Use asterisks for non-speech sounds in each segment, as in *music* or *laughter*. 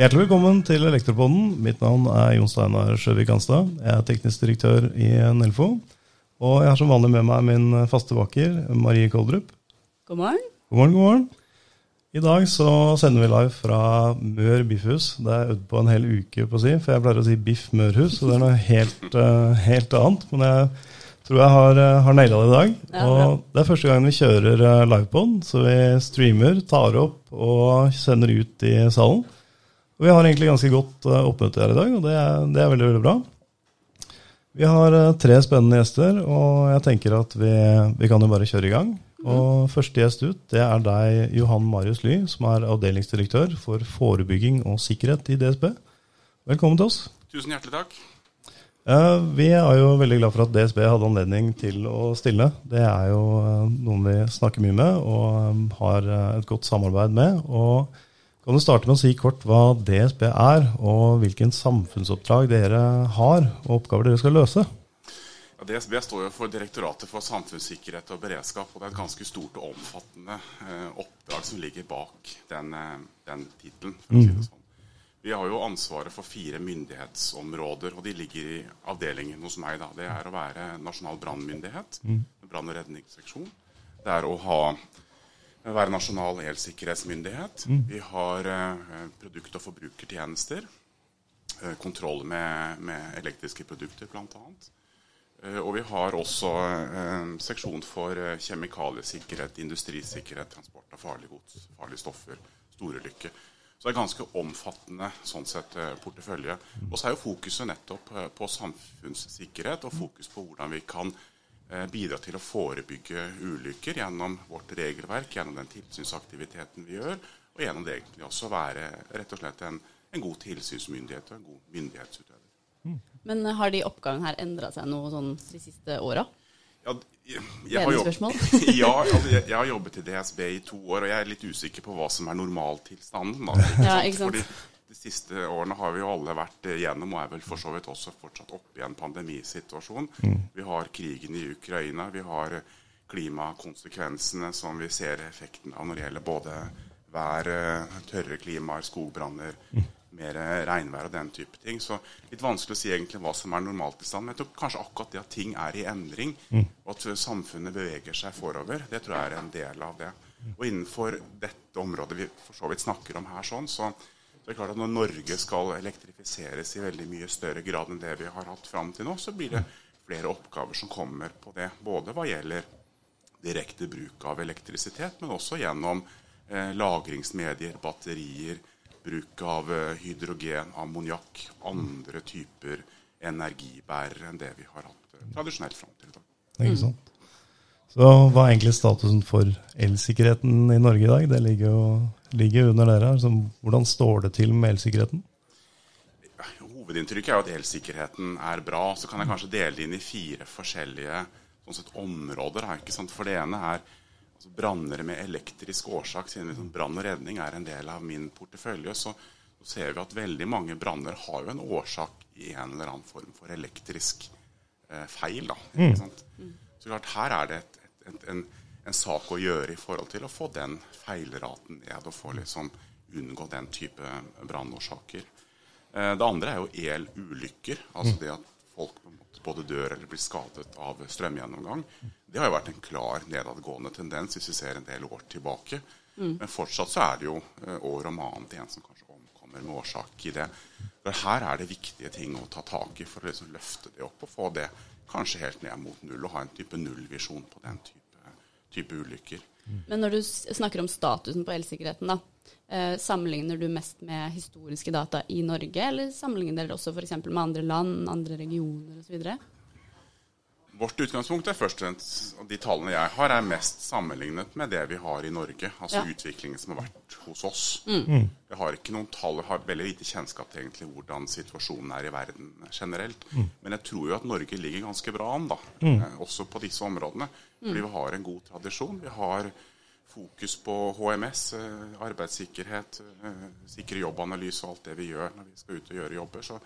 Hjertelig velkommen til Elektropodden. Mitt navn er Jon Steinar Sjøvik Hanstad. Jeg er teknisk direktør i Nelfo. Og jeg har som vanlig med meg min faste vaker, Marie Koldrup. God morgen. God morgen, god morgen. I dag så sender vi live fra Mør biffhus. Det er øvd på en hel uke, på å si, for jeg pleier å si Biff Mørhus, så det er noe helt, uh, helt annet. Men jeg tror jeg har, uh, har naila det i dag. Ja, og det er første gang vi kjører uh, livepod, så vi streamer, tar opp og sender ut i salen. Og vi har egentlig ganske godt uh, oppmøte her i dag, og det er, det er veldig, veldig bra. Vi har uh, tre spennende gjester, og jeg tenker at vi, vi kan jo bare kjøre i gang. Og Første gjest ut det er deg, Johan Marius Ly, som er avdelingsdirektør for forebygging og sikkerhet i DSB. Velkommen til oss. Tusen hjertelig takk. Uh, vi er jo veldig glad for at DSB hadde anledning til å stille. Det er jo noen vi snakker mye med og har et godt samarbeid med. og kan du starte med å si kort hva DSB er, og hvilken samfunnsoppdrag dere har, og oppgaver dere skal løse? Ja, DSB står jo for Direktoratet for samfunnssikkerhet og beredskap. og Det er et ganske stort og omfattende eh, oppdrag som ligger bak den, eh, den tittelen. Si sånn. Vi har jo ansvaret for fire myndighetsområder, og de ligger i avdelingen hos meg. da. Det er å være nasjonal brannmyndighet, Mm. brann- og redningsseksjon. Det er å ha være nasjonal elsikkerhetsmyndighet. Vi har eh, produkt- og forbrukertjenester. Eh, kontroll med, med elektriske produkter, bl.a. Eh, og vi har også seksjon for kjemikaliesikkerhet, industrisikkerhet, transport av farlig gods, farlige stoffer, storulykker. Så det er ganske omfattende sånn sett portefølje. Og så er jo fokuset nettopp på samfunnssikkerhet og fokus på hvordan vi kan bidra til å forebygge ulykker gjennom vårt regelverk, gjennom den tilsynsaktiviteten vi gjør, og gjennom det egentlig også være rett og slett en, en god tilsynsmyndighet og en god myndighetsutøver. Men eh, har de oppgavene her endra seg noe sånn de siste åra? Ja, jeg, jeg, har Ledende *laughs* ja, altså, jeg, har jobbet i DSB i to år, og jeg er litt usikker på hva som er normaltilstanden. Da, ikke Ja, ikke sant. Fordi de siste årene har vi jo alle vært igjennom, og er vel for så vidt også fortsatt oppe i en pandemisituasjon. Vi har krigen i Ukraina, vi har klimakonsekvensene som vi ser effekten av når det gjelder både vær, tørre klimaer, skogbranner, mer regnvær og den type ting. Så litt vanskelig å si egentlig hva som er normaltilstanden. Men jeg tror kanskje akkurat det at ting er i endring, og at samfunnet beveger seg forover, det tror jeg er en del av det. Og innenfor dette området vi for så vidt snakker om her, sånn, så, så det er klart at når Norge skal elektrifiseres i veldig mye større grad enn det vi har hatt fram til nå, så blir det flere oppgaver som kommer på det. Både hva gjelder direkte bruk av elektrisitet, men også gjennom eh, lagringsmedier, batterier, bruk av eh, hydrogen, ammoniakk, andre typer energibærere enn det vi har hatt eh, tradisjonelt fram til i dag. Ikke sant? Så hva er egentlig statusen for elsikkerheten i Norge i dag? Det ligger jo ligger under dere. her. Hvordan står det til med elsikkerheten? Hovedinntrykket er jo at elsikkerheten er bra. Så kan jeg kanskje dele det inn i fire forskjellige sånn sett, områder. For det ene er altså, branner med elektrisk årsak. Siden liksom, brann og redning er en del av min portefølje, så, så ser vi at veldig mange branner har jo en årsak i en eller annen form for elektrisk eh, feil. Da, sant? Så klart, her er det et, et, en, en sak å gjøre i forhold til å få den feilraten ned og få liksom unngå den type brannårsaker. Eh, Det andre er jo elulykker. Altså det at folk en både dør eller blir skadet av strømgjennomgang. Det har jo vært en klar nedadgående tendens hvis vi ser en del år tilbake. Men fortsatt så er det jo eh, år om annet en som kanskje omkommer med årsak i det. For her er det viktige ting å ta tak i for å liksom løfte det opp og få det kanskje helt ned mot null. Og ha en type nullvisjon på den type, type ulykker. Men når du snakker om statusen på elsikkerheten, da, eh, sammenligner du mest med historiske data i Norge, eller sammenligner dere også f.eks. med andre land, andre regioner osv.? Vårt utgangspunkt er først og fremst, og de tallene jeg har, er mest sammenlignet med det vi har i Norge. Altså Ja. utviklingen som har vært hos oss. Jeg har ikke noen tall, jeg har veldig lite kjennskap til egentlig hvordan situasjonen er i verden generelt. Men jeg tror jo at Norge ligger ganske bra an, da. Eh, også på disse områdene. Fordi vi har en god tradisjon. Vi har fokus på HMS, eh, arbeidssikkerhet, eh, sikre jobbanalyse og alt det vi gjør når vi skal ut og gjøre jobber. Så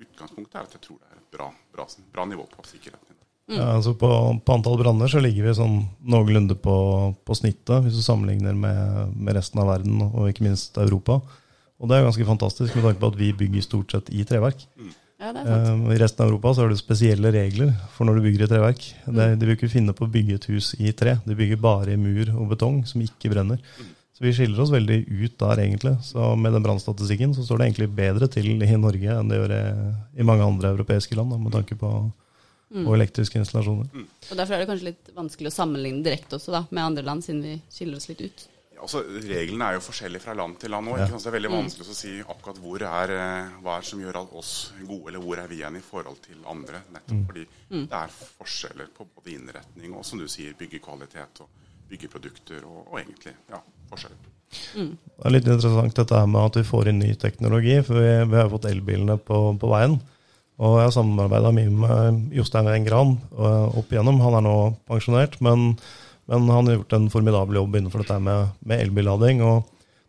utgangspunktet er at jeg tror det er et bra, bra, bra nivå på sikkerheten. Dag. Ja, altså på, på antall branner så ligger vi sånn noenlunde på, på snittet, hvis du sammenligner med, med resten av verden og ikke minst Europa. Og det er ganske fantastisk med tanke på at vi bygger stort sett i treverk. Ja, det er. Eh, I resten av Europa så har du spesielle regler for når du bygger i treverk. Det, de vil ikke finne på å bygge et hus i tre. De bygger bare i mur og betong som ikke brenner. Så vi skiller oss veldig ut der, egentlig. Så med den brannstatistikken så står det egentlig bedre til i Norge enn det gjør i, i mange andre europeiske land, da, med tanke på, på elektriske installasjoner. Og Derfor er det kanskje litt vanskelig å sammenligne direkte også da, med andre land, siden vi skiller oss litt ut. Ja, altså, reglene er jo forskjellige fra land til land òg. Ja. Det er veldig vanskelig å si akkurat hvor er, eh, hva er som gjør oss gode, eller hvor er vi igjen i forhold til andre. Nettopp fordi det er forskjeller på både innretning og som du sier, byggekvalitet og byggeprodukter og, og egentlig ja, forskjeller. Det er litt interessant dette her med at vi får inn ny teknologi, for vi, vi har fått elbilene på, på veien. Og jeg har samarbeida mye med Jostein Weng Gran opp igjennom. Han er nå pensjonert, men, men han har gjort en formidabel jobb innenfor dette med, med elbillading. Og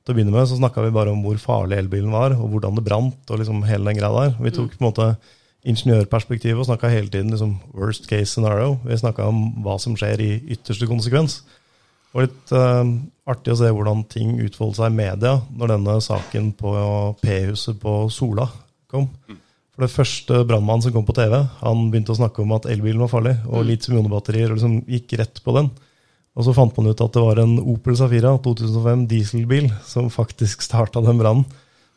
til å begynne med så snakka vi bare om hvor farlig elbilen var, og hvordan det brant, og liksom hele den greia der. Vi tok på en måte ingeniørperspektivet og snakka hele tiden liksom worst case scenario. Vi snakka om hva som skjer i ytterste konsekvens. Var litt uh, artig å se hvordan ting utfoldet seg i media når denne saken på P-huset på Sola kom. For det første brannmannen som kom på TV, han begynte å snakke om at elbilen var farlig, og litium-ionebatterier, og liksom gikk rett på den. Og så fant man ut at det var en Opel Safira 2005 dieselbil som faktisk starta den brannen.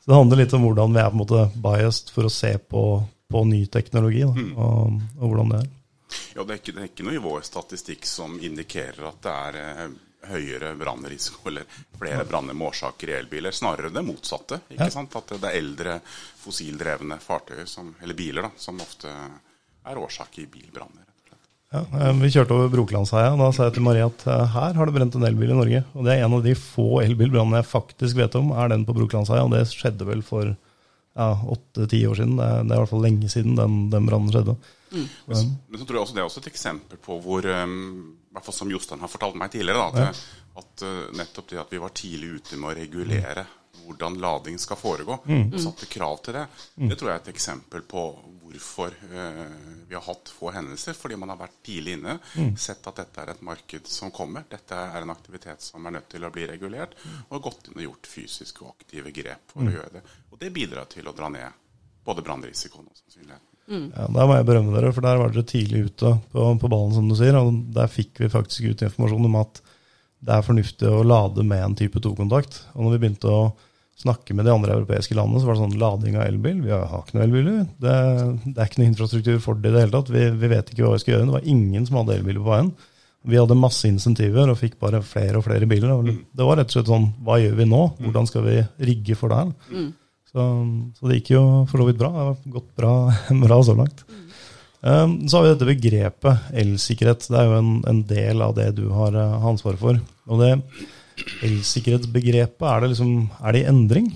Så det handler litt om hvordan vi er på en måte biased for å se på, på ny teknologi, da, og, og hvordan det er. Ja, det er, ikke, det er ikke noe i vår statistikk som indikerer at det er eh, høyere brannrisiko eller flere branner med årsaker i elbiler. Snarere det motsatte. ikke Ja. sant? At det er eldre fossildrevne fartøyer, som, eller biler, da, som ofte er årsak i bilbranner. Ja, eh, Vi kjørte over Brokelandsheia, og da sa jeg til Marie at eh, her har det brent en elbil i Norge. Og det er en av de få elbilbrannene jeg faktisk vet om, er den på Brokelandsheia. Og det skjedde vel for ja, åtte-ti år siden. Det er, det er i hvert fall lenge siden den, den brannen skjedde. Men, så, men så tror jeg også det er også et eksempel på hvor um, hvert fall Som Jostein har fortalt meg tidligere, da, at, at uh, nettopp det at vi var tidlig ute med å regulere hvordan lading skal foregå, og satte krav til det, det tror jeg er et eksempel på hvorfor uh, vi har hatt få hendelser. Fordi man har vært tidlig inne, sett at dette er et marked som kommer. Dette er en aktivitet som er nødt til å bli regulert, og gått inn og gjort fysiske og aktive grep for å gjøre det. Og det bidrar til å dra ned både brannrisikoen og sannsynligheten. Ja, Der må jeg berømme dere, for der var dere tidlig ute på, på ballen, som du sier. Og der fikk vi faktisk ut informasjon om at det er fornuftig å lade med en type 2-kontakt. Og når vi begynte å snakke med de andre europeiske landene, så var det sånn lading av elbil. Vi har ikke noe elbiler. Det, det er ikke noe infrastruktur for det i det hele tatt. Vi, vi vet ikke hva vi skal gjøre. Det var ingen som hadde elbiler på veien. Vi hadde masse insentiver og fikk bare flere og flere biler. Og Det var rett og slett sånn Hva gjør vi nå? Hvordan skal vi rigge for det her? Så, så det gikk jo for så vidt bra. Det har gått bra, *laughs* bra så langt. Um, så har vi dette begrepet elsikkerhet. Det er jo en, en del av det du har, eh, ansvaret for. Og det elsikkerhetsbegrepet, er det liksom Er det i endring?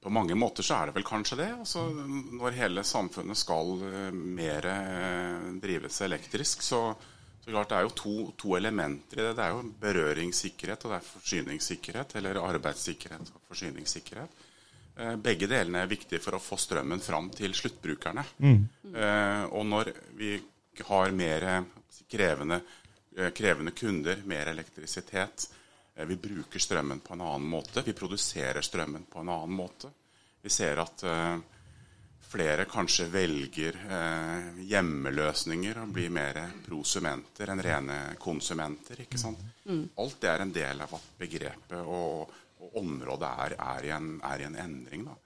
På mange måter så er det vel kanskje det. Altså, når hele samfunnet skal uh, mer eh, drives elektrisk, så, så klart det er jo to, to elementer i det. Det er jo berøringssikkerhet og det er forsyningssikkerhet. Eller arbeidssikkerhet og forsyningssikkerhet. Eh, begge delene er viktige for å få strømmen fram til sluttbrukerne. Mm. og når vi har mer krevende, eh, krevende kunder, mer elektrisitet, eh, vi bruker strømmen på en annen måte, vi produserer strømmen på en annen måte. Vi ser at eh, flere kanskje velger eh, hjemmeløsninger og blir mer prosumenter enn rene konsumenter. ikke sant? Alt det er en del av at begrepet og, og området er, er, i en, er i en endring. Da.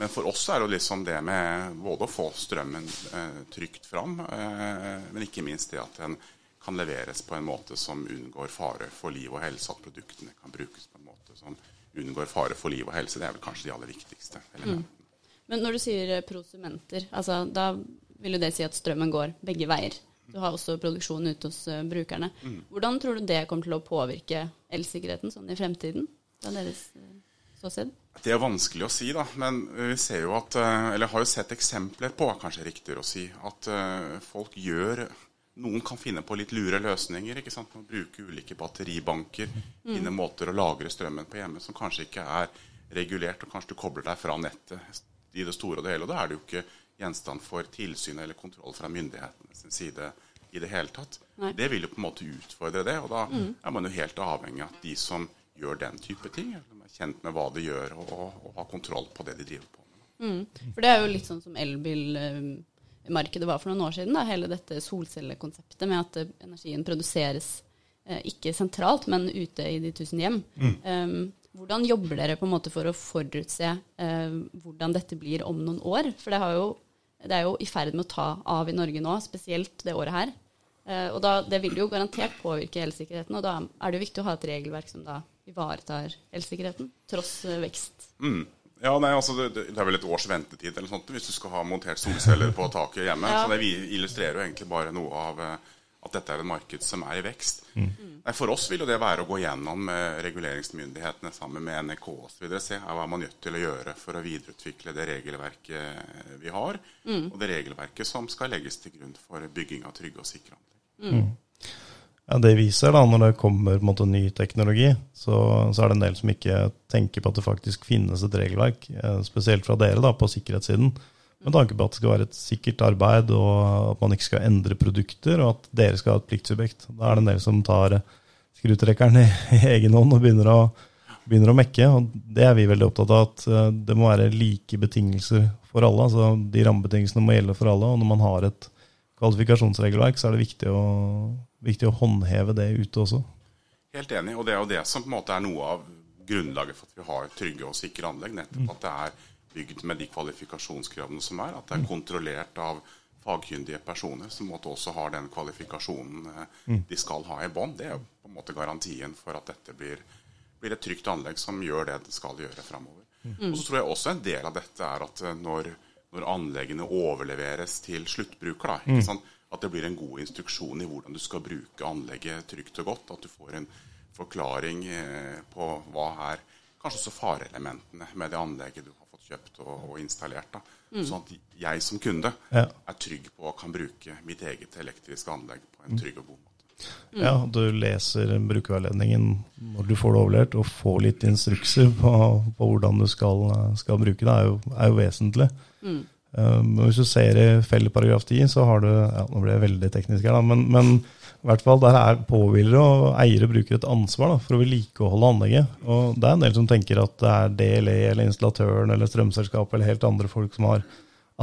Men for oss er det liksom det med både å få strømmen eh, trygt fram, eh, men ikke minst det at den kan leveres på en måte som unngår fare for liv og helse. At produktene kan brukes på en måte som unngår fare for liv og helse. Det er vel kanskje de aller viktigste elementene. Men når du sier eh, prosumenter, altså, da vil jo det si at strømmen går begge veier. Du har også produksjon ute hos eh, brukerne. Hvordan tror du det kommer til å påvirke elsikkerheten sånn i fremtiden? Fra deres uh, ståsted? Det er vanskelig å si, da. Men vi ser jo at, eh, eller har jo sett eksempler på, kanskje riktigere å si, at eh, folk gjør Noen kan finne på litt lure løsninger. ikke sant? Man bruker ulike batteribanker, finne måter å lagre strømmen på hjemme som kanskje ikke er regulert, og kanskje du kobler deg fra nettet i det store og det hele. Og da er det jo ikke gjenstand for tilsyn eller kontroll fra myndighetene sin side i det hele tatt. Nei. Det vil jo på en måte utfordre det, og da er man jo helt avhengig av at de som gjør den type ting. Er kjent med hva de gjør, og, og, og har kontroll på det de driver på med. Mm. For det er jo litt sånn som elbilmarkedet var for noen år siden. Da. Hele dette solcellekonseptet med at energien produseres eh, ikke sentralt, men ute i de tusen hjem. Mm. Um, hvordan jobber dere på en måte for å forutse eh, hvordan dette blir om noen år? For det, jo, det, er jo i ferd med å ta av i Norge nå, spesielt det året her. Eh, og da, Det vil jo garantert påvirke elsikkerheten, og da er det jo viktig å ha et regelverk som da ivaretar elsikkerheten, tross uh, vekst. Mm. Ja, nei, altså det, det, er vel et års ventetid eller sånt hvis du skal ha montert solceller på taket hjemme. ja. Så det illustrerer jo egentlig bare noe av at dette er et marked som er i vekst. Mm. Nei, for oss vil jo det være å gå gjennom eh, reguleringsmyndighetene sammen med NRK osv. Se hva er man nødt til å gjøre for å videreutvikle det regelverket vi har, mm. og det regelverket som skal legges til grunn for bygging av trygge og sikre anlegg. Mm. Ja, Det viser da, når det kommer måte, ny teknologi, så, så, er det en del som ikke tenker på at det faktisk finnes et regelverk, eh, spesielt fra dere da, på sikkerhetssiden, med tanke på at det skal være et sikkert arbeid, og at man ikke skal endre produkter, og at dere skal ha et pliktsubjekt. Da er det en del som tar skrutrekkeren i, *laughs* i egen hånd og begynner å, begynner å mekke. og Det er vi veldig opptatt av, at eh, det må være like betingelser for alle. altså De rammebetingelsene må gjelde for alle. og når man har et kvalifikasjonsregelverk, så er det viktig å viktig å håndheve det ute også. Helt enig, og det er jo det som på en måte er noe av grunnlaget for at vi har trygge og sikre anlegg. Nettopp at det er bygd med de kvalifikasjonskravene som er. At det er kontrollert av fagkyndige personer som måtte også har den kvalifikasjonen eh, de skal ha i bånn. Det er jo på en måte garantien for at dette blir, blir et trygt anlegg som gjør det det skal gjøre framover. Mm. Og så tror jeg også en del av dette er at eh, når, når anleggene overleveres til sluttbruker, da, sant? at det blir en god instruksjon i hvordan du skal bruke anlegget trygt og godt. At du får en forklaring eh, på hva er kanskje også fareelementene med det anlegget du har kjøpt og, og installert. Mm. Sånn at jeg som kunde ja. er trygg på og kan bruke mitt eget elektriske anlegg på en trygg og god måte. Mm. Ja, du leser brukerveiledningen når du får det overlevert, og får litt instrukser på, på hvordan du skal, skal, bruke det, er jo, er jo vesentlig. Mm. Um, hvis du ser i fellesparagraf 10, så har du ja, Nå ble jeg veldig teknisk her, da, men, men, i hvert fall der er påhviler og eiere bruker et ansvar da, for å vedlikeholde anlegget. Og det er en del som tenker at det er DLE eller installatøren eller strømselskapet eller helt andre folk som har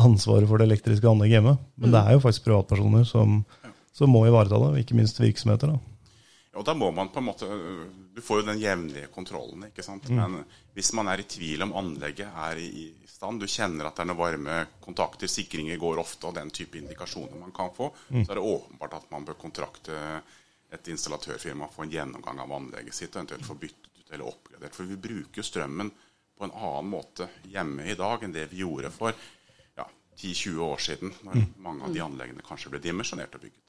ansvaret for det elektriske anlegget hjemme. Men det er jo faktisk privatpersoner som, som må ivareta det, ikke minst virksomheter. da. Og da må man på en måte Du får jo den jevnlige kontrollen. ikke sant? Mm. Men hvis man er i tvil om anlegget er i stand, du kjenner at det er noen varme kontakter, sikringer går ofte, og den type indikasjoner man kan få, mm. så er det åpenbart at man bør kontrakte et installatørfirma få en gjennomgang av anlegget sitt, og eventuelt få byttet ut eller oppgradert. For vi bruker strømmen på en annen måte hjemme i dag enn det vi gjorde for ja, 10-20 år siden, når mm. mange av de anleggene kanskje ble dimensjonert og bygget.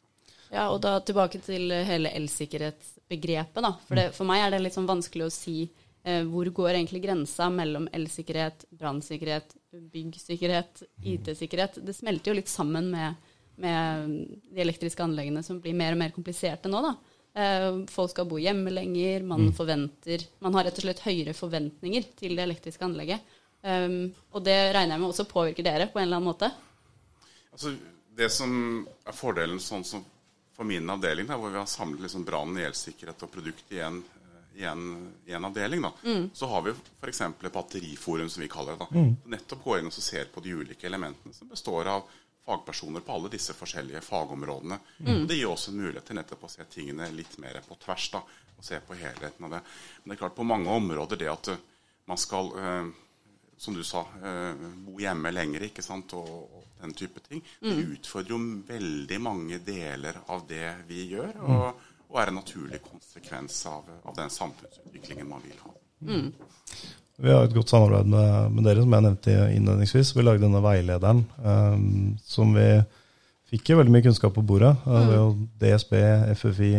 Ja, og da tilbake til hele elsikkerhetsbegrepet. da. For, det, for meg er det litt sånn vanskelig å si eh, hvor går egentlig grensa mellom elsikkerhet, brannsikkerhet, byggsikkerhet, IT-sikkerhet. Det smelter jo litt sammen med, med, de elektriske anleggene som blir mer og mer kompliserte nå. da. Eh, folk skal bo hjemme lenger, man mm. forventer Man har rett og slett høyere forventninger til det elektriske anlegget. Um, og det regner jeg med også påvirker dere på en eller annen måte? Altså, det som er fordelen sånn som for min avdeling, da, hvor vi har samlet liksom brann, elsikkerhet og produkt i en, i en, i en avdeling, da, mm. så har vi f.eks. et batteriforum, som vi kaller det. da. Mm. Nettopp går inn og ser på de ulike elementene som består av fagpersoner på alle disse forskjellige fagområdene. Mm. Og Det gir også en mulighet til nettopp å se tingene litt mer på tvers. da, og se på helheten av det. Men det er klart på mange områder det at eh, man skal eh, som du sa, eh, bo hjemme lenger ikke sant, og, og den type ting. Det mm. utfordrer jo veldig mange deler av det vi gjør, mm. og, og er en naturlig konsekvens av, av, den samfunnsutviklingen man vil ha. Mm. Vi har et godt samarbeid med, med, dere, som jeg nevnte innledningsvis. Vi lagde denne veilederen um, som vi fikk jo veldig mye kunnskap på bordet. Mm. Det var jo DSB, FFI,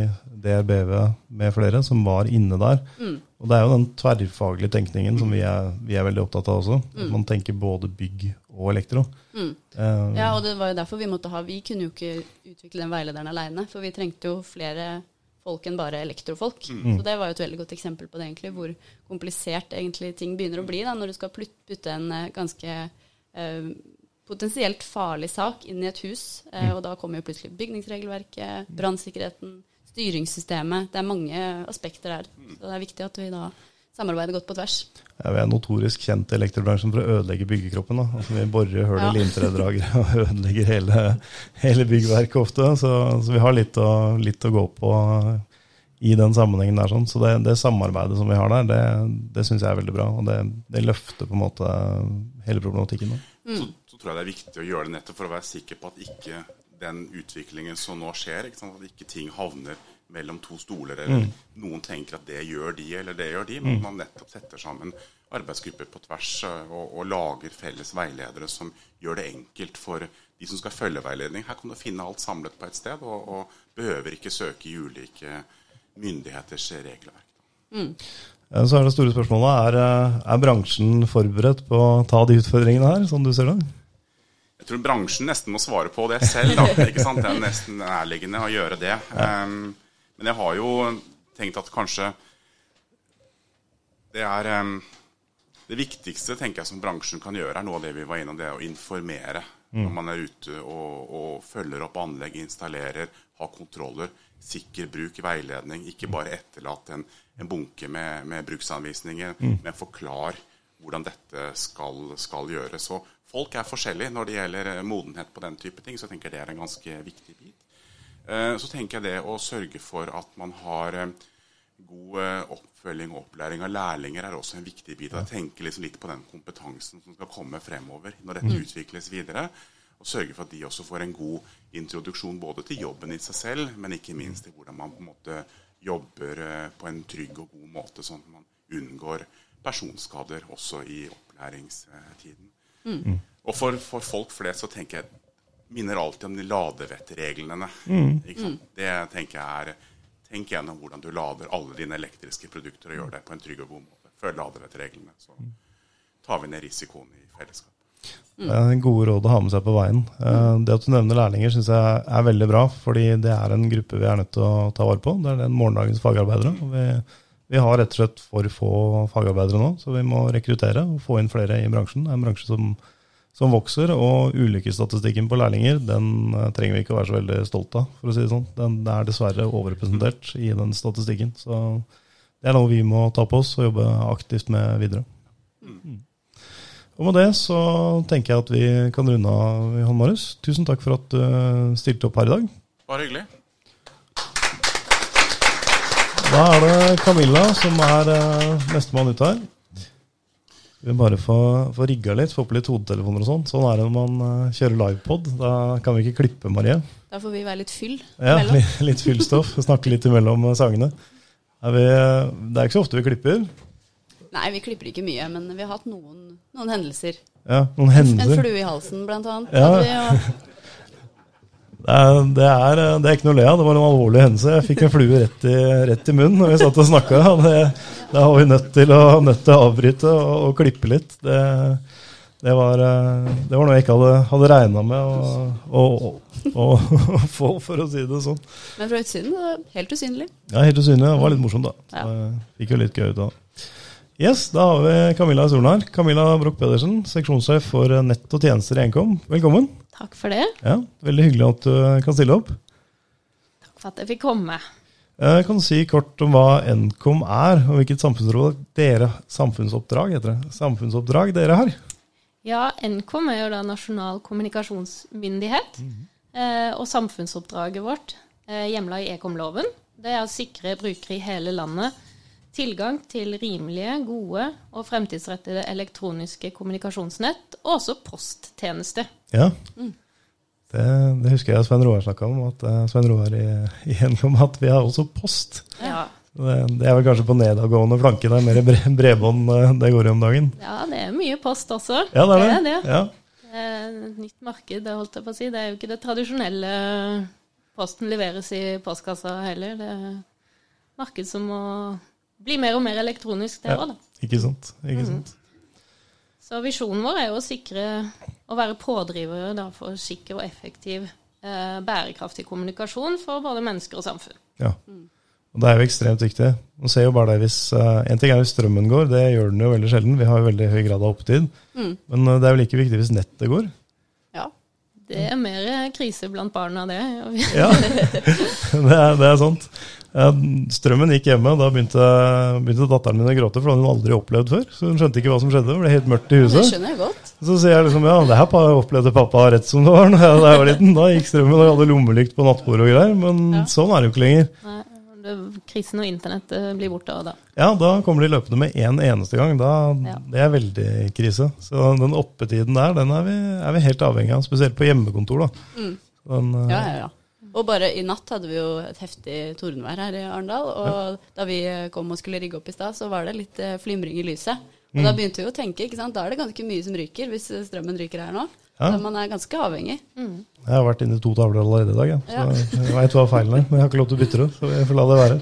DRBV med flere som var inne der. Mm. Og det er jo den tverrfaglige tenkningen som vi er, vi er veldig opptatt av også. Mm. Man tenker både bygg og elektro. Mm. Uh, ja, og det var jo derfor vi måtte ha Vi kunne jo ikke utvikle den veilederen aleine, for vi trengte jo flere folk enn bare elektrofolk. Mm. Så det var jo et veldig godt eksempel på det, egentlig, hvor komplisert egentlig ting begynner å bli da, når du skal putte en eh, ganske uh, potensielt farlig sak inn i et hus. Uh, og da kommer jo plutselig bygningsregelverket, brannsikkerheten, styringssystemet. Det er mange aspekter der. Så det er viktig at vi da samarbeider godt på tvers. Ja, vi er notorisk kjent i elektrobransjen for å ødelegge byggekroppen. Da. Altså, vi borer hull i Ja. limtredragere og ødelegger hele, hele byggverket ofte. Så, så vi har litt å, litt å gå på i den sammenhengen der. Sånn. Så det, det samarbeidet som vi har der, det, det syns jeg er veldig bra. Og det, det løfter på en måte hele problematikken. Da. Så, så tror jeg det er viktig å gjøre det nettopp for å være sikker på at ikke den utviklingen som nå skjer, ikke sant? at ikke ting havner mellom to stoler, eller noen tenker at det gjør de, eller det gjør de, men mm. man nettopp setter sammen arbeidsgrupper på tvers eh, og, og lager felles veiledere som gjør det enkelt for de som skal følge veiledning. Her kan du finne alt samlet på et sted, og, og behøver ikke søke i ulike myndigheters regelverk. Mm. Så er det store spørsmålet er, eh, er bransjen forberedt på å ta de utfordringene her, som du ser det? Jeg tror bransjen nesten må svare på det selv. Da, *laughs* ikke sant? Det er nesten nærliggende å gjøre det. Um, men jeg har jo tenkt at kanskje det er um, Det viktigste tenker jeg som bransjen kan gjøre, er noe av det vi var innom, det å informere. Når man er ute og, og følger opp anlegg, installerer, har kontroller. Sikker bruk, veiledning. Ikke bare etterlate en, en bunke med, med bruksanvisninger, men forklar hvordan dette skal, skal gjøres. Så folk er forskjellige når det gjelder eh, modenhet på den type ting, så jeg tenker det er en ganske viktig bit. Eh, Så tenker jeg det å sørge for at man har eh, god oppfølging og opplæring av lærlinger er også en viktig bit. Jeg tenker liksom litt på den kompetansen som skal komme fremover når dette utvikles videre. Og sørge for at de også får en god introduksjon både til jobben i seg selv, men ikke minst til hvordan man på en måte jobber på en trygg og god måte, sånn at man unngår personskader også i opplæringstiden. Og for, for folk flest så tenker jeg minner alltid om de ladevettreglene. Ikke sant? Det tenker jeg er Tenk gjennom hvordan du lader alle dine elektriske produkter og gjør det på en trygg og god måte. Følg ladevettreglene, så tar vi ned risikoen i fellesskap. Det er gode råd å ha med seg på veien. Eh, Det at du nevner lærlinger, syns jeg er veldig bra. fordi det er en gruppe vi er nødt til å ta vare på. Det er den morgendagens fagarbeidere. og Vi, vi har rett og slett for få fagarbeidere nå, så vi må rekruttere og få inn flere i bransjen. Det er en bransje som, som vokser, og ulykkesstatistikken på lærlinger den eh, trenger vi ikke å være så veldig stolt av, for å si det sånn. Den er dessverre overrepresentert i den statistikken. Så det er noe vi må ta på oss og jobbe aktivt med videre. Og med det så tenker jeg at vi kan runde av, Johan Marius. Tusen takk for at du eh, stilte opp her i dag. Bare hyggelig. Da er det Camilla som er uh, nestemann ut her. Vi vil bare få, få rigga litt, få på litt hodetelefoner og sånn. Sånn er det når man eh, kjører livepod. Da kan vi ikke klippe, Marie. Da får vi være litt fyll Ja, imellom. litt, litt fyllstoff. *laughs* Snakke litt imellom eh, sangene. Er vi, det er ikke så ofte vi klipper. Nei, vi klipper ikke mye, men vi har hatt noen, noen hendelser. Ja, Noen hendelser. En flue i halsen, blant annet. Ja. *laughs* Det er, det, er, det ikke noe å le av. Det var en alvorlig hendelse. Jeg fikk en flue rett i, rett i munnen når vi satt og snakka. Det, det var vi nødt til å, nødt til å avbryte og, og klippe litt. Det, det, var, eh, det var noe jeg ikke hadde, hadde regna med å, få, for å si det sånn. Men fra utsiden helt usynlig. Ja, Helt usynlig. Det var litt morsomt, da. Så Ja. fikk jo litt gøy ut av det. Yes, da har vi Camilla Solen her. Camilla Broch Pedersen, seksjonssjef for nett og tjenester i Nkom. Velkommen. Takk for det. Ja, Veldig hyggelig at du kan stille opp. Takk for at jeg fikk komme. Jeg kan du si kort om hva Nkom er, og hvilket samfunnsråd dere, samfunnsoppdrag heter det, samfunnsoppdrag dere har. Ja, Nkom er jo da nasjonal kommunikasjonsmyndighet. eh, Og samfunnsoppdraget vårt, eh, hjemla i Ekom-loven, det er å sikre brukere i hele landet tilgang til rimelige, gode og fremtidsrettede elektroniske kommunikasjonsnett, og også posttjeneste. Ja. Det, det husker jeg Svein Roar snakka om, at eh, Svein Roar i, *laughs* i Nkom at vi har også post. Ja. Det, det er vel kanskje på nedadgående flanke, det er mer bre- bredbånd eh, det går i om dagen. ja, det er mye post også. Ja, det er det. Det er det. Ja. Eh, et nytt marked, det holdt jeg på å si. Det er jo ikke det tradisjonelle posten leveres i postkassa heller. Det er marked som må bli mer og mer elektronisk, det Ja. òg, da. Ikke sant. Mm. Ikke sant. Så visjonen vår er jo å sikre å være pådrivere da, for sikker og effektiv eh, bærekraftig kommunikasjon for både mennesker og samfunn. Ja. Og det er jo ekstremt viktig. Man ser jo bare det hvis eh, En ting er hvis strømmen går, det gjør den jo veldig sjelden. Vi har jo veldig høy grad av opptid. Mm. Men eh, det er jo like viktig hvis nettet går. Det er mer krise blant barna, det. *laughs* Ja, det er, det er sant. Strømmen gikk hjemme, og da begynte, begynte datteren min å gråte, for det hadde hun aldri opplevd før. Så hun skjønte ikke hva som skjedde. Det ble helt mørkt i huset. Det skjønner jeg godt. Så sier jeg liksom ja, det her opplevde pappa rett som det var da jeg var liten. Da gikk strømmen, og jeg hadde lommelykt på nattbordet og greier. Men Ja. sånn er det jo ikke lenger. Nei, krisen og internett eh, blir borte da. Ja, da kommer de løpende med én eneste gang. Da, Ja. Det er veldig krise. Så den oppetiden der, den er vi, er vi helt avhengig av. Spesielt på hjemmekontor, da. Mm. Den, eh, Ja, ja, ja. Og bare i natt hadde vi jo et heftig tordenvær her i Arendal. Og da vi kom og skulle rigge opp i stad, så var det litt eh, flimring i lyset. Og Mm. da begynte vi å tenke, ikke sant. Da er det ganske mye som ryker hvis eh, strømmen ryker her nå. Ja. Så man er ganske avhengig. Jeg har vært inne i to tavler allerede i dag, ja. så Ja. jeg veit hva feilen er. Men jeg har ikke lov til å bytte det, så jeg får la det være.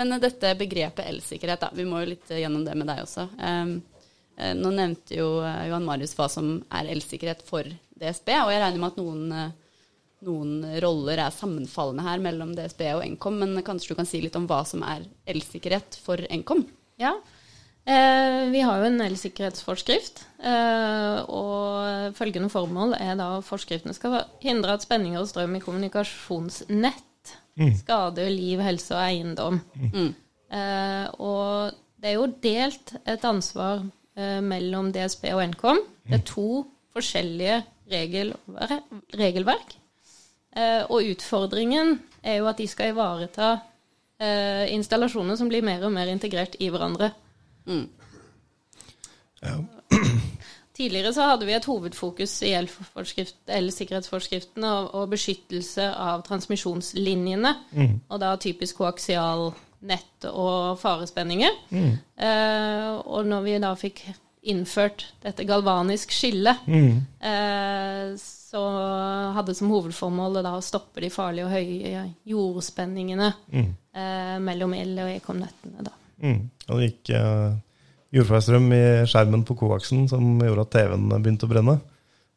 Men dette begrepet elsikkerhet, da. Vi må jo litt gjennom det med deg også. Um, nå nevnte jo eh, Johan Marius hva som er elsikkerhet for DSB, og jeg regner med at noen, eh, noen roller er sammenfallende her mellom DSB og Nkom, men kanskje du kan si litt om hva som er elsikkerhet for Nkom? Ja. Eh, vi har jo en elsikkerhetsforskrift, eh, og følgende formål er da forskriftene skal hindre at spenninger og strøm i kommunikasjonsnett skader liv, helse og eiendom. Mm. Eh, og det er jo delt et ansvar eh, mellom DSB og Nkom. Det er to forskjellige regelver regelverk. Eh, og utfordringen er jo at de skal ivareta eh, installasjoner som blir mer og mer integrert i hverandre. Mm. *clears throat* Tidligere så hadde vi et hovedfokus i elsikkerhetsforskriften og, og beskyttelse av transmisjonslinjene, og da typisk koaksialnett og farespenninger. Eh, og når vi da fikk innført dette galvanisk skille, eh, så hadde som hovedformål da å stoppe de farlige og høye jordspenningene eh, mellom el- og ekomnettene. da. Mm. Og det gikk uh, jordfeilstrøm i skjermen på koaksen som gjorde at TV-en begynte å brenne.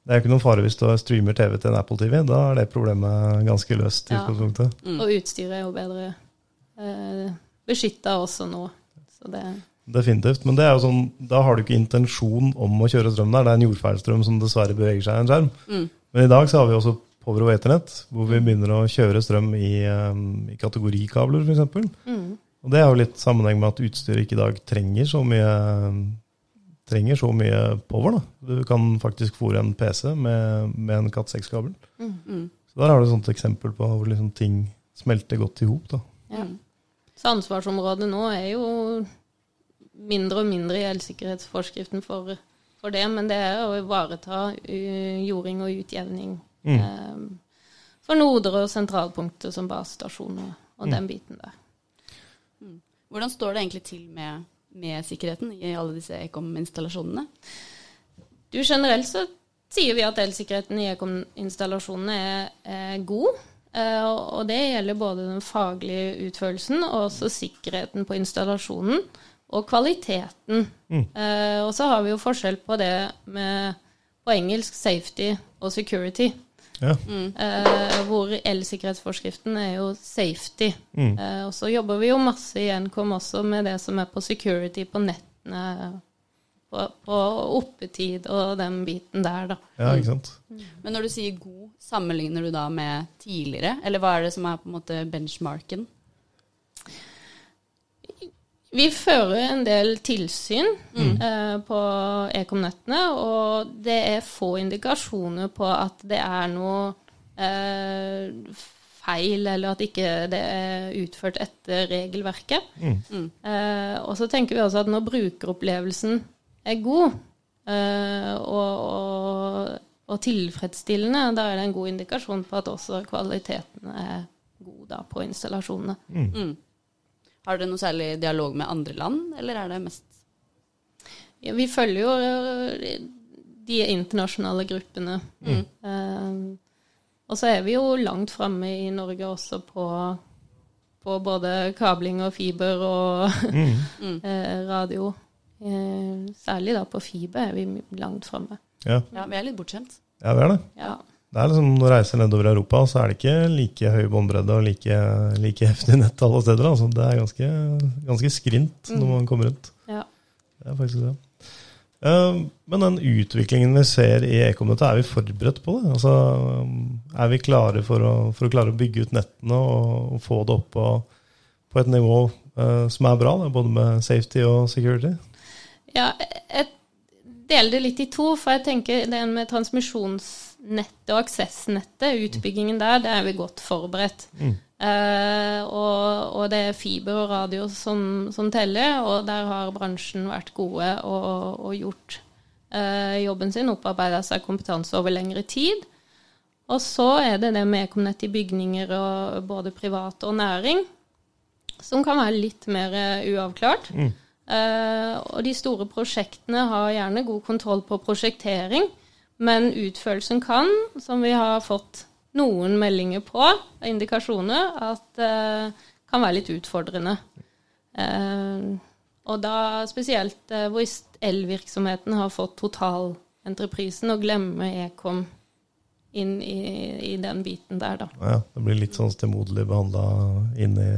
Det er jo ikke noen fare hvis du streamer TV til en Apple TV. Da er det problemet ganske løst. Ja. Mm. Og utstyret er jo bedre eh, beskytta også nå. Så det Definitivt. Men det er jo sånn, da har du ikke intensjon om å kjøre strøm der. Det er en jordfeilstrøm som dessverre beveger seg i en skjerm. Mm. Men i dag så har vi også Power og Ethernet, hvor vi begynner å kjøre strøm i, um, i kategorikabler, f.eks. mm. Og det er jo litt sammenheng med at utstyret ikke i dag trenger så mye trenger så mye power. da. Du kan faktisk fòre en PC med, med en Cat 6-kabel. Mm. Så Der har du et sånt eksempel på hvor liksom ting smelter godt i hop. Ja. Så ansvarsområdet nå er jo mindre og mindre i elsikkerhetsforskriften for, for det, men det er å ivareta uh, jording og utjevning Mm. eh, for Nordre og sentralpunkter som basestasjon og den biten der. Hvordan står det egentlig til med, med sikkerheten i alle disse Ekom-installasjonene? Du, Generelt så sier vi at elsikkerheten i Ekom-installasjonene er, er god. eh, og- og det gjelder både den faglige utførelsen og også sikkerheten på installasjonen. Og kvaliteten. Mm. og så har vi jo forskjell på det med på engelsk safety og security. Ja. Eh, hvor elsikkerhetsforskriften er jo safety. Eh, og så jobber vi jo masse i Nkom også med det som er på security på nettene. På, på oppetid og den biten der, da. ja, ikke sant? Men når du sier god, sammenligner du da med tidligere? Eller hva er det som er på en måte benchmarken? Vi fører en del tilsyn eh, på ekomnettene, og det er få indikasjoner på at det er noe eh, feil, eller at ikke det er utført etter regelverket. Eh, og så tenker vi også at når brukeropplevelsen er god eh, og, og, og tilfredsstillende, da er det en god indikasjon på at også kvaliteten er god da, på installasjonene. Mm. Har dere noe særlig dialog med andre land, eller er det mest Ja, vi følger jo øh, de internasjonale gruppene. Eh, og så er vi jo langt framme i Norge også på, på både kabling og fiber og *laughs* eh, radio. Uh, særlig da på fiber er vi langt framme. Ja. Ja, vi er litt bortskjemt. ja, det er det. Ja. Det er liksom, Når du reiser nedover Europa, så er det ikke like høy båndbredde og like, like heftig nett alle steder. Altså. Det er ganske, ganske skrint når man kommer rundt. ja. Det er faktisk det. Eh, Men den utviklingen vi ser i ekomnettet, er vi forberedt på det? Altså, er vi klare for å, for å klare å bygge ut nettene og, og få det opp på, på et nivå uh, som er bra, da, både med safety og security? Ja, jeg deler det litt i to, for jeg tenker det med transmisjonsnettet og aksessnettet, utbyggingen der, det er vi godt forberedt. Eh, og, og det er fiber og radio som, som teller, og der har bransjen vært gode og, og gjort eh, jobben sin, opparbeida seg kompetanse over lengre tid. Og så er det det med ekomnett i bygninger, og både privat og næring, som kan være litt mer uavklart. uavklart. Eh, og de store prosjektene har gjerne god kontroll på prosjektering, men utførelsen kan, som vi har fått noen meldinger på, indikasjoner, at det kan være litt utfordrende. Eh, og da spesielt eh, hvis elvirksomheten har fått totalentreprisen og glemmer Ekom inn i, i den biten der, da. Ja, det blir litt sånn stemoderlig behandla inn i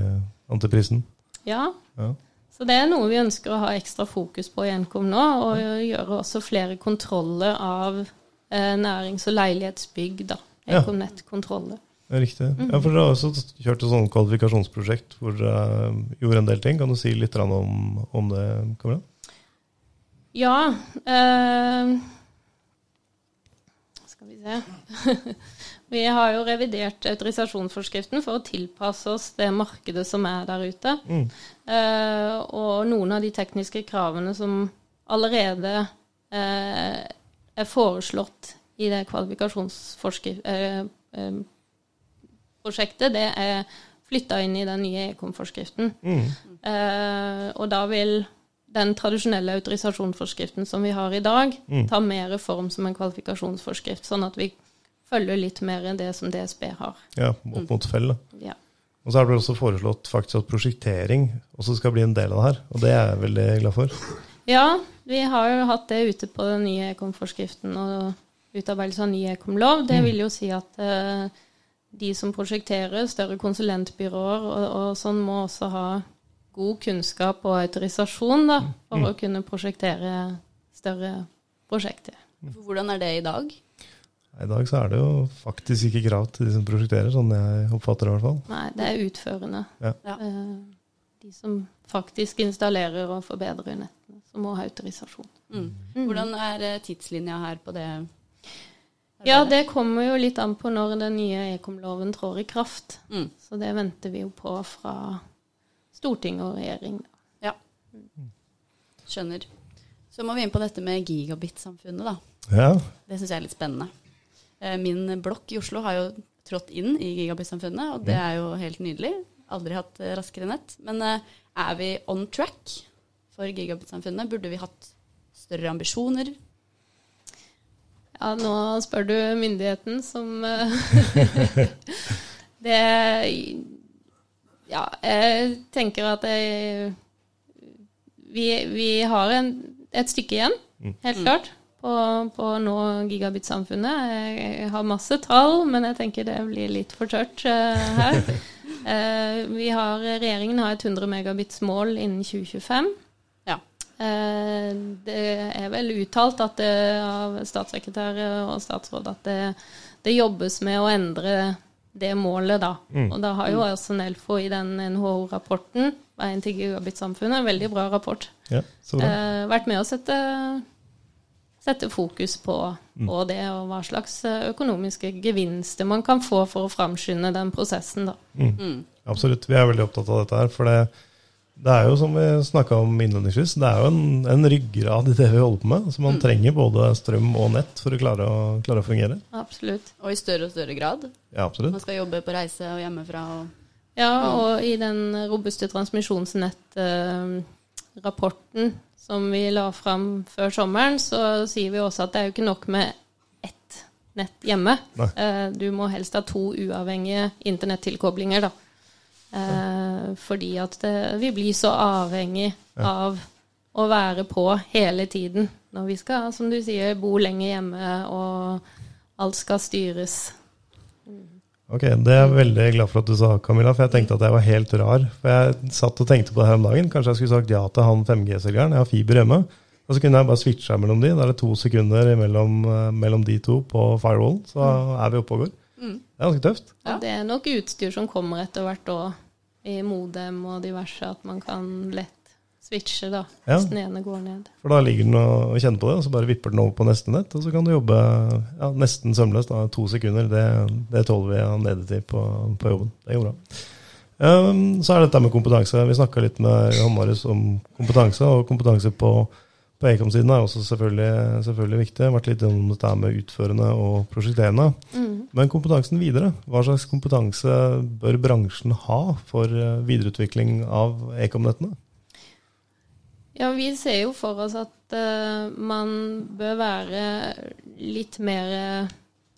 antiprisen. Ja, Ja. Så det er noe vi ønsker å ha ekstra fokus på i Nkom nå, og gjøre også flere kontroller av eh, nærings- og leilighetsbygg, da. Ekomnett-kontroller. Ja, Riktig. Ja, for Dere har også kjørt et sånt kvalifikasjonsprosjekt hvor dere gjorde en del ting. Kan du si litt om, om det? Kamilla? Ja eh, Skal vi se. *laughs* vi har jo revidert autorisasjonsforskriften for å tilpasse oss det markedet som er der ute. Eh, og noen av de tekniske kravene som allerede eh, er foreslått i det kvalifikasjonsprosjektet, eh, eh, det er flytta inn i den nye ekomforskriften. Mm. Eh, og da vil den tradisjonelle autorisasjonsforskriften som vi har i dag, ta mer form som en kvalifikasjonsforskrift, sånn at vi følger litt mer enn det som DSB har. Ja, opp mot fell. Mm. Ja. Og så er det også foreslått faktisk at prosjektering også skal bli en del av det her. Og det er jeg veldig glad for. Ja, vi har jo hatt det ute på den nye ekomforskriften og utarbeidelse av ny ekomlov. Det vil jo si at eh, de som prosjekterer, større konsulentbyråer og, og sånn, må også ha god kunnskap og autorisasjon da, for å kunne prosjektere større prosjekter. Hvordan er det i dag? I dag så er det jo faktisk ikke krav til de som prosjekterer, sånn jeg oppfatter det i hvert fall. Nei, det er utførende. Ja. Eh, De som faktisk installerer og forbedrer nettene, som må ha autorisasjon. Mm. Hvordan er eh, tidslinja her på det? Ja, det kommer jo litt an på når den nye ekomloven trår i kraft. Mm. Så det venter vi jo på fra storting og regjering. da. Ja. Skjønner. Så må vi inn på dette med gigabit-samfunnet, da. Ja, Det syns jeg er litt spennende. Eh, Min blokk i Oslo har jo trådt inn i gigabit-samfunnet, og det er jo helt nydelig. Aldri hatt eh, raskere nett. Men er vi on track for gigabit-samfunnet? Burde vi hatt større ambisjoner? Ja, nå spør du myndigheten som eh, *laughs* Det Ja, jeg tenker at jeg, vi, vi har en, et stykke igjen, helt klart, på, på å nå gigabit-samfunnet. Jeg, jeg har masse tall, men jeg tenker det blir litt for tørt uh, her. Uh, *laughs* vi har, regjeringen har et 100 megabits-mål innen 2025. Eh, Det er vel uttalt at det, av statssekretær og statsråd at det, det jobbes med å endre det målet, da. Og da har jo også Nelfo i den NHO-rapporten, Veien til gigabit-samfunnet, en veldig bra rapport, ja så bra. eh, vært med å sette, sette fokus på, på det, og hva slags eh, økonomiske gevinster man kan få for å framskynde den prosessen, da. Mm. Absolutt. Vi er veldig opptatt av dette her. For det, det er jo som vi snakka om innledningsvis, det er jo en, en ryggrad i det vi holder på med. Så man trenger både strøm og nett for å klare å, klare å fungere. Absolutt. Og i større og større grad. Ja, absolutt. Man skal jobbe på reise og hjemmefra. Og Ja, og i den robuste transmisjonsnettrapporten som vi la fram før sommeren, så sier vi også at det er jo ikke nok med ett nett hjemme. Nei. Eh, Du må helst ha to uavhengige internettilkoblinger, da. Eh, Fordi at det, vi blir så avhengig av å være på hele tiden når vi skal, som du sier, bo lenge hjemme, og alt skal styres. Ok, Det er jeg veldig glad for at du sa, Camilla, for jeg tenkte at jeg var helt rar. For jeg satt og tenkte på det her om dagen. Kanskje jeg skulle sagt ja til han 5G-selgeren. Jeg har fiber hjemme. Og så kunne jeg bare switcha mellom de. Da er det to sekunder mellom, eh, mellom de to på firewall, så er vi oppe og går. Mm. Det er ganske tøft. Ja. det er nok utstyr som kommer etter hvert òg, i modem og diverse, at man kan lett switche da, Ja. hvis den ene går ned. For da ligger den og og kjenner på det, og så bare vipper den over på neste nett, og så kan du jobbe ja, nesten sømløst. da, To sekunder, det, det tåler vi av nedetid på, på jobben. Det går bra. Um, så er det dette med kompetanse. Vi snakka litt med Johan Marius om kompetanse, og kompetanse på, på Ekom-siden er også selvfølgelig, selvfølgelig viktig. Det har vært litt om dette med utførende og prosjekterende. Mm. Men kompetansen videre, hva slags kompetanse bør bransjen ha for eh, videreutvikling av Ekom-nettene? Ja, vi ser jo for oss at uh, man bør være litt mer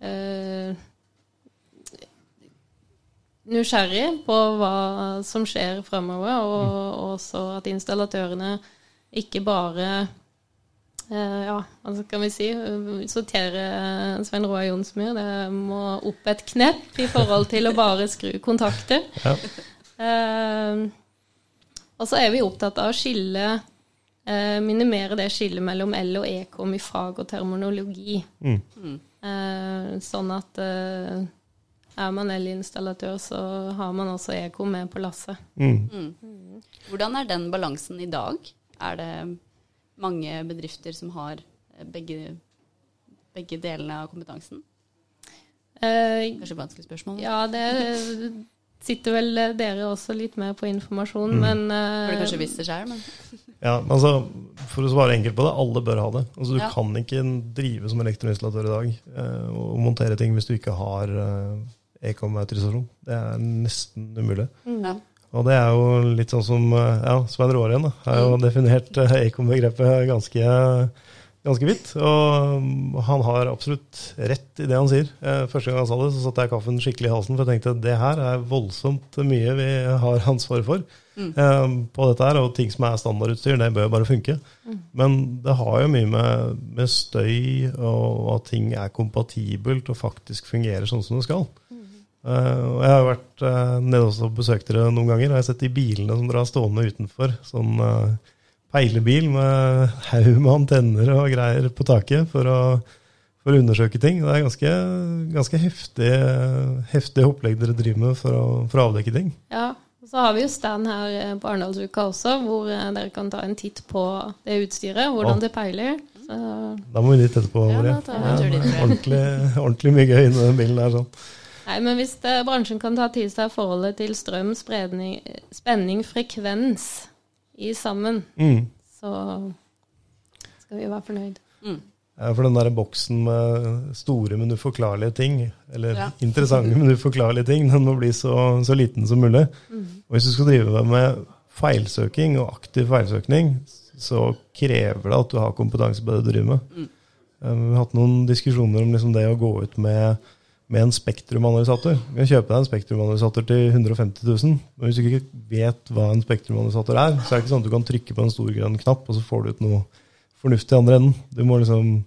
uh, nysgjerrig på hva som skjer fremover, og også at installatørene ikke bare ja, hva kan vi si sortere Svein Roar Jonsmyr. Det må opp et knepp i forhold til å bare skru kontakter. Ja. Eh, og så er vi opptatt av å skille eh, minimere det skillet mellom L og Ekom i fag og terminologi. Mm. Eh, sånn at eh, er man L-installatør, så har man også Ekom med på lasset. Mm. Hvordan er den balansen i dag? Er det mange bedrifter som har eh, begge, begge delene av kompetansen? Eh, Kanskje et vanskelig spørsmål? ja, det sitter vel dere også litt med på informasjon, Mm. men uh, du eh, kanskje visst det sjøl, men *laughs* Ja, altså, For å svare enkelt på det, alle bør ha det. Altså, Du Ja. kan ikke drive som elektroinstallatør i dag uh, og montere ting hvis du ikke har uh, Ekom-autorisasjon. Det er nesten umulig. ja. Og det er jo litt sånn som eh, ja, Svein Råren har jo definert eh, Ekom-begrepet ganske, ganske vidt. Og mm, han har absolutt rett i det han sier. Eh, Første gang han sa det, så satte jeg kaffen skikkelig i halsen, for jeg tenkte at det her er voldsomt mye vi har ansvar for Mm. på dette her. Og ting som er standardutstyr, det bør jo bare funke. Men det har jo mye med, med støy og at ting er kompatibelt og faktisk fungerer sånn som det skal. Eh, og jeg har vært uh, nede også og besøkt dere noen ganger, og jeg har sett de bilene som dere har stående utenfor. Sånn uh, peilebil med *laughs* haug med antenner og greier på taket for å, for å undersøke ting. Det er ganske, ganske heftig, heftig opplegg dere driver med for å, for å avdekke ting. Ja, og så har vi jo stand her på Arendalsuka også, hvor dere kan ta en titt på det utstyret, hvordan det peiler. Så, Da må vi dit etterpå. Ja, Marie. tror jeg. ordentlig, ordentlig mye gøy inni den bilen der. sånn. Nei, men hvis det, bransjen kan ta til seg forholdet til strøm, spredning, spenning, frekvens i sammen, Mm. så skal vi være fornøyd. Ja, For den der boksen med store, men uforklarlige ting, eller Ja. interessante, men uforklarlige ting, den må bli så, så liten som mulig. Og hvis du skal drive med feilsøking og aktiv feilsøkning, så krever det at du har kompetanse på det du driver med. Mm. Vi har hatt noen diskusjoner om liksom det å gå ut med, med en spektrumanalysator. Du kan kjøpe deg en spektrumanalysator til 150 000, men hvis du ikke vet hva en spektrumanalysator er, så er det ikke sånn at du kan trykke på en stor grønn knapp, og så får du ut noe fornuftig i andre enden. Du må liksom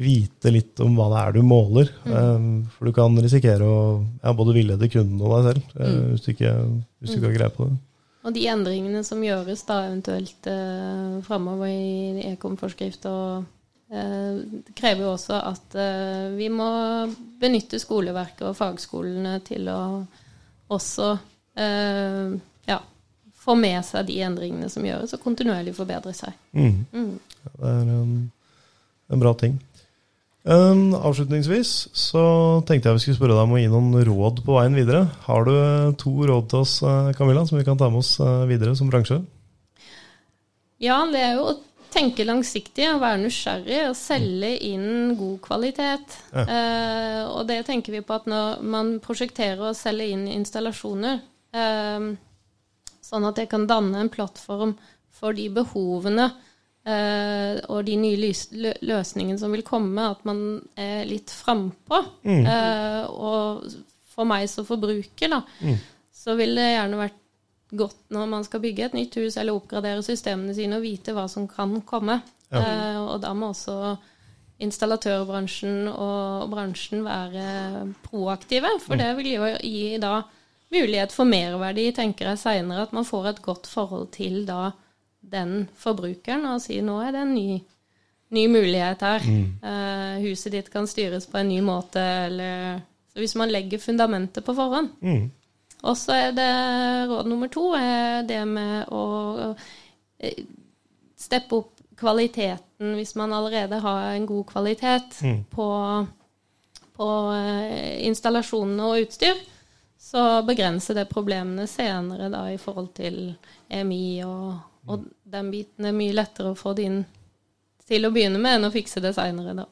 vite litt om hva det er du måler. Mm. For du kan risikere å ja, både villede kunden og deg selv mm. hvis, du ikke, hvis du ikke har greie på det. Og de endringene som gjøres da eventuelt eh, framover i ekomforskrift og eh, det krever jo også at eh, vi må benytte skoleverket og fagskolene til å også eh, ja, få med seg de endringene som gjøres, og kontinuerlig forbedre seg. Mm. Mm. Det er en, en bra ting. Um, avslutningsvis så tenkte jeg vi skulle spørre deg om å gi noen råd på veien videre. Har du eh, to råd til oss, eh, Camilla, som vi kan ta med oss eh, videre som bransje? Ja, det er jo å tenke langsiktig og være nysgjerrig og selge inn god kvalitet. Ja. Eh, og det tenker vi på at når man prosjekterer og selger inn installasjoner, eh, sånn at det kan danne en plattform for de behovene eh, og de nye løsningene som vil komme, at man er litt frampå. Eh, og for meg som forbruker, da, så vil det gjerne vært godt når man skal bygge et nytt hus eller oppgradere systemene sine og vite hva som kan komme. Eh, og da må også installatørbransjen og bransjen være proaktive, for det vil jo gi da mulighet for merverdi, tenker jeg seinere, at man får et godt forhold til da den forbrukeren og sier nå er det en ny ny mulighet her. Eh, huset ditt kan styres på en ny måte, eller Så hvis man legger fundamentet på forhånd. Og så er det råd nummer to er det med å eh, steppe opp kvaliteten hvis man allerede har en god kvalitet på, på eh, installasjonene og utstyr. Så begrenser det problemene senere da i forhold til EMI og, og den biten er mye lettere å få det inn til å begynne med enn å fikse det seinere, da.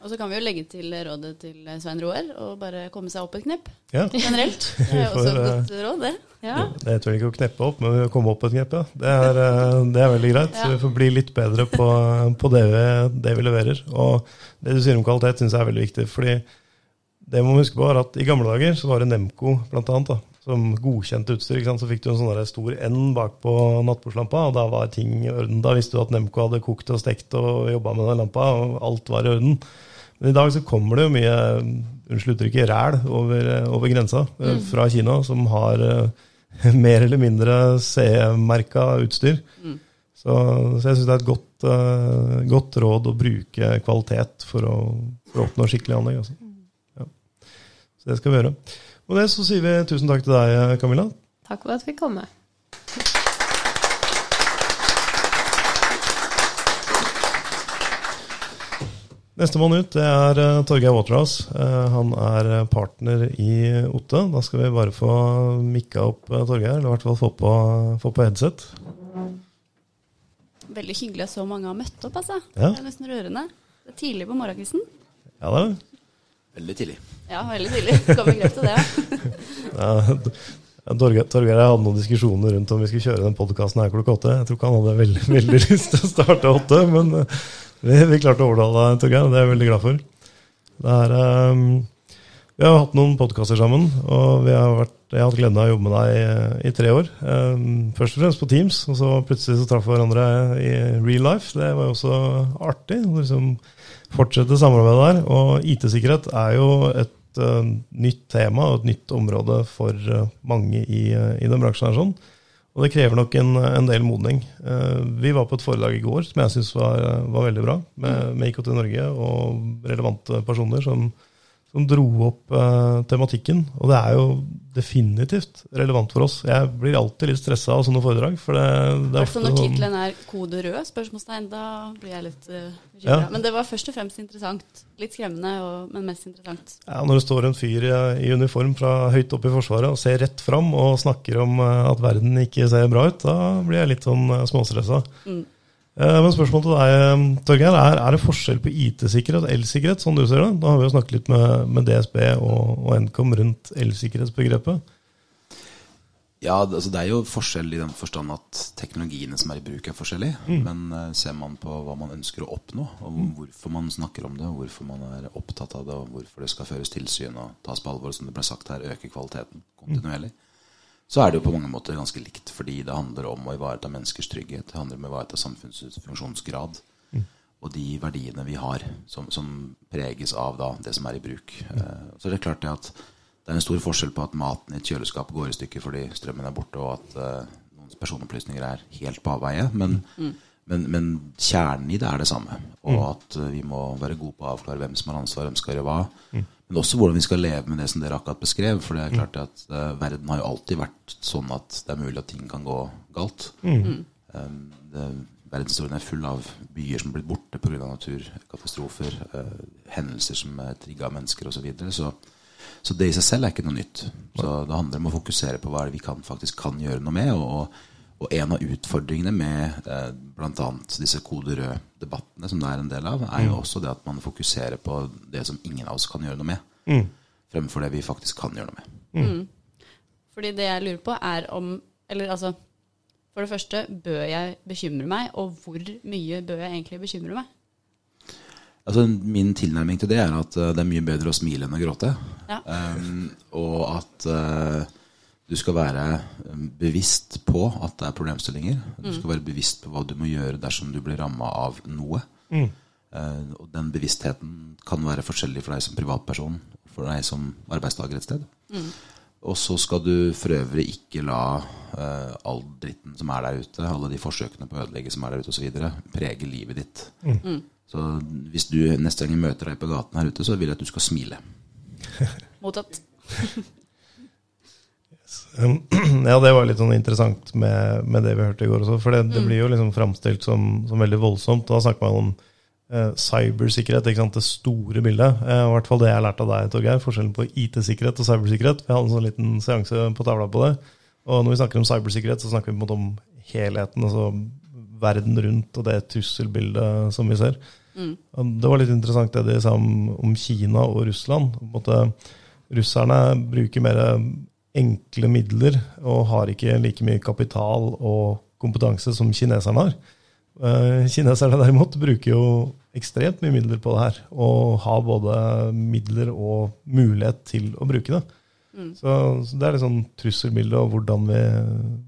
Og så kan vi jo legge til rådet til Svein Roar og bare komme seg opp et knepp. Ja. Generelt. *laughs* Det er også et eh, godt råd, det. Ja. Det heter vel ikke å kneppe opp, men å komme opp et knepp, ja. Det er, eh, det er veldig greit. Så vi får bli litt bedre på, på det, vi, det vi leverer. Og det du sier om kvalitet, syns jeg er veldig viktig. fordi det må man huske på er at I gamle dager så var det Nemco blant annet, da, som godkjente utstyr. ikke sant? Så fikk du en sånn stor N bak på nattbordslampa, og da var ting i orden. Da visste du at Nemco hadde kokt og stekt og jobba med den lampa, og alt var i orden. Men i dag så kommer det jo mye unnskyld uttrykket, ræl over, over grensa mm. fra Kina, som har eh, *laughs* mer eller mindre CE-merka utstyr. Så, så jeg syns det er et godt, uh, godt råd å bruke kvalitet for å, for å oppnå skikkelig anlegg. Altså. Ja. Så det skal vi gjøre. Og det så sier vi tusen takk til deg, Camilla. Takk for at vi fikk komme. Nestemann ut det er uh, Torgeir Waterhouse. Eh, han er partner i Otte. Da skal vi bare få mikka opp uh, Torgeir, eller i hvert fall få på, få på headset. Veldig hyggelig at så mange har møtt opp, altså. Ja. Det er nesten rørende. Det er tidlig på morgenkvisten. Ja, det er det. Veldig tidlig. Ja, veldig tidlig. Kan til det. *laughs* ja. Torgeir Torgeir og jeg hadde noen diskusjoner rundt om vi skulle kjøre den podkasten her klokka åtte. Jeg tror ikke han hadde veldig, veldig *laughs* lyst til å starte åtte, men eh, vi, vi klarte å overtale deg, Torgeir, og det er jeg veldig glad for. Er, um, vi har hatt noen podkaster sammen, og har vært, jeg har hatt gleden av å jobbe med deg i, i tre år. Um, først og fremst på Teams, og så plutselig så traff vi hverandre i real life. Det var jo også artig. å Liksom fortsette samarbeidet der. Og IT-sikkerhet er jo et uh, nytt tema og et nytt område for uh, mange i, uh, i den bransjen. her sånn. Og det krever nok en, en del modning. Eh, vi var på et foredrag i går som jeg syns var, var veldig bra, med, med IKT Norge og relevante personer som, som dro opp uh, tematikken. Og det er jo definitivt relevant for oss. Jeg blir alltid litt stressa av sånne foredrag. For det, det er ofte når sånn tittelen er 'kode rød', spørsmålstegn, da blir jeg litt uh, bekymra. Ja. Men det var først og fremst interessant. Litt skremmende, og, men mest interessant. Ja, Når det står en fyr i, i uniform fra høyt oppe i Forsvaret og ser rett fram og snakker om uh, at verden ikke ser bra ut, da blir jeg litt sånn uh, småstressa. Mm. Eh, Men spørsmålet til deg, eh, Torgeir, er, er det forskjell på IT-sikkerhet og elsikkerhet, sånn du ser det? Da har vi jo snakket litt med, med DSB og, og Nkom rundt elsikkerhetsbegrepet. Ja, altså det er jo forskjell i den forstand at teknologiene som er i bruk, er forskjellige. Men eh, ser man på hva man ønsker å oppnå, og hvorfor man snakker om det, og hvorfor man er opptatt av det, og hvorfor det skal føres tilsyn og tas på alvor, som det ble sagt her, øke kvaliteten kontinuerlig, så er det jo på mange måter ganske likt. Fordi det handler om å ivareta menneskers trygghet, det handler om å ivareta samfunnets funksjonsgrad. Og de verdiene vi har, som, som preges av da, det som er i bruk. Eh, så er klart det at det er en stor forskjell på at maten i et kjøleskap går i stykker fordi strømmen er borte, og at uh, noens personopplysninger er helt på avveie. Men, men, men kjernen i det er det samme. Og at uh, vi må være gode på å avklare hvem som har ansvar, hvem skal gjøre hva. Men også hvordan vi skal leve med det som dere akkurat beskrev. For det er klart at uh, verden har jo alltid vært sånn at det er mulig at ting kan gå galt. Um, det, verdenshistorien er full av byer som er blitt borte pga. naturkatastrofer, uh, hendelser som er trigga av mennesker osv. Så, videre. så så det i seg selv er ikke noe nytt. Så det handler om å fokusere på hva det vi kan, faktisk kan gjøre noe med. Og, og en av utfordringene med eh, bl.a. disse kode rød-debattene, som det er en del av, er jo også det at man fokuserer på det som ingen av oss kan gjøre noe med, fremfor det vi faktisk kan gjøre noe med. Fordi det jeg lurer på, er om Eller altså For det første, bør jeg bekymre meg, og hvor mye bør jeg egentlig bekymre meg? Altså, min tilnærming til det er at eh, det er mye bedre å smile enn å gråte. Ja. Um, og at eh, du skal være um, bevisst på at det er problemstillinger. Du skal være bevisst på hva du må gjøre dersom du blir ramma av noe. Eh, og den bevisstheten kan være forskjellig for deg som privatperson, for deg som arbeidstaker et sted. Og så skal du for øvrig ikke la uh, all dritten som er der ute, alle de forsøkene på å ødelegge som er der ute osv., prege livet ditt. Så hvis du neste gang møter deg på gaten her ute, så vil jeg at du skal smile. *laughs* Mottatt. *laughs* Um, *clears throat* Ja, det var litt sånn interessant med, med det vi hørte i går også. For det, det blir jo liksom framstilt som, som veldig voldsomt. Da snakker man om eh, cybersikkerhet, det store bildet. Eh, I hvert fall det jeg har lært av deg, Torgeir. Forskjellen på IT-sikkerhet og cybersikkerhet. Vi hadde en sånn liten seanse på tavla på det. Og når vi snakker om cybersikkerhet, så snakker vi på en måte om helheten. altså verden rundt og det trusselbildet som vi ser. Mm. Det var litt interessant det de sa om, om Kina og Russland. Russerne bruker mer enkle midler og har ikke like mye kapital og kompetanse som kineserne har. Eh, Kineserne derimot bruker jo ekstremt mye midler på det her, og har både midler og mulighet til å bruke det. Så, så det er litt sånn trusselbilde og hvordan vi,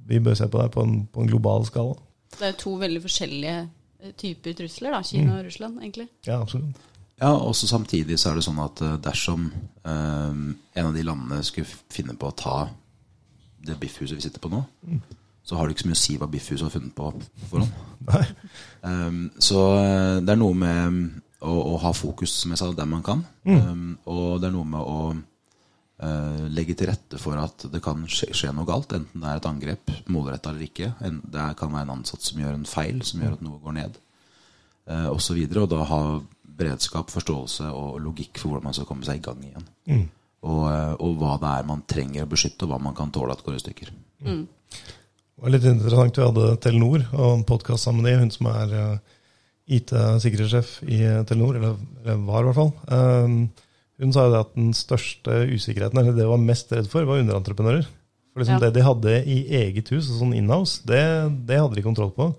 vi bør se på det på en, på en global skala. Det er jo to veldig forskjellige eh, typer trusler, da. Kina og Russland, egentlig. Ja, absolutt. Ja, og samtidig så er det sånn at eh, dersom eh, en av de landene skulle finne på å ta det biffhuset vi sitter på nå, så har det ikke så mye å si hva biffhuset har funnet på forhånd. Um, *laughs* så eh, det er noe med å, å ha fokus, som jeg sa, der man kan. Um, og det er noe med å uh, legge til rette for at det kan skje, skje noe galt, enten det er et angrep, målretta eller ikke. En, det kan være en ansatt som gjør en feil, som gjør at noe går ned, uh, osv. Og, så videre, og da ha beredskap, forståelse og logikk for hvordan man skal komme seg i gang igjen. Og, eh, og hva det er man trenger å beskytte, og hva man kan tåle at går i stykker. Det var litt interessant. Vi hadde Telenor og en podkast sammen med dem. hun som er eh, IT-sikkerhetssjef i Telenor, eller, eller var i hvert fall. Um, hun sa jo det at den største usikkerheten, eller det hun var mest redd for, var underentreprenører. For liksom Ja. Det de hadde i eget hus, sånn inhouse, det, det hadde de kontroll på.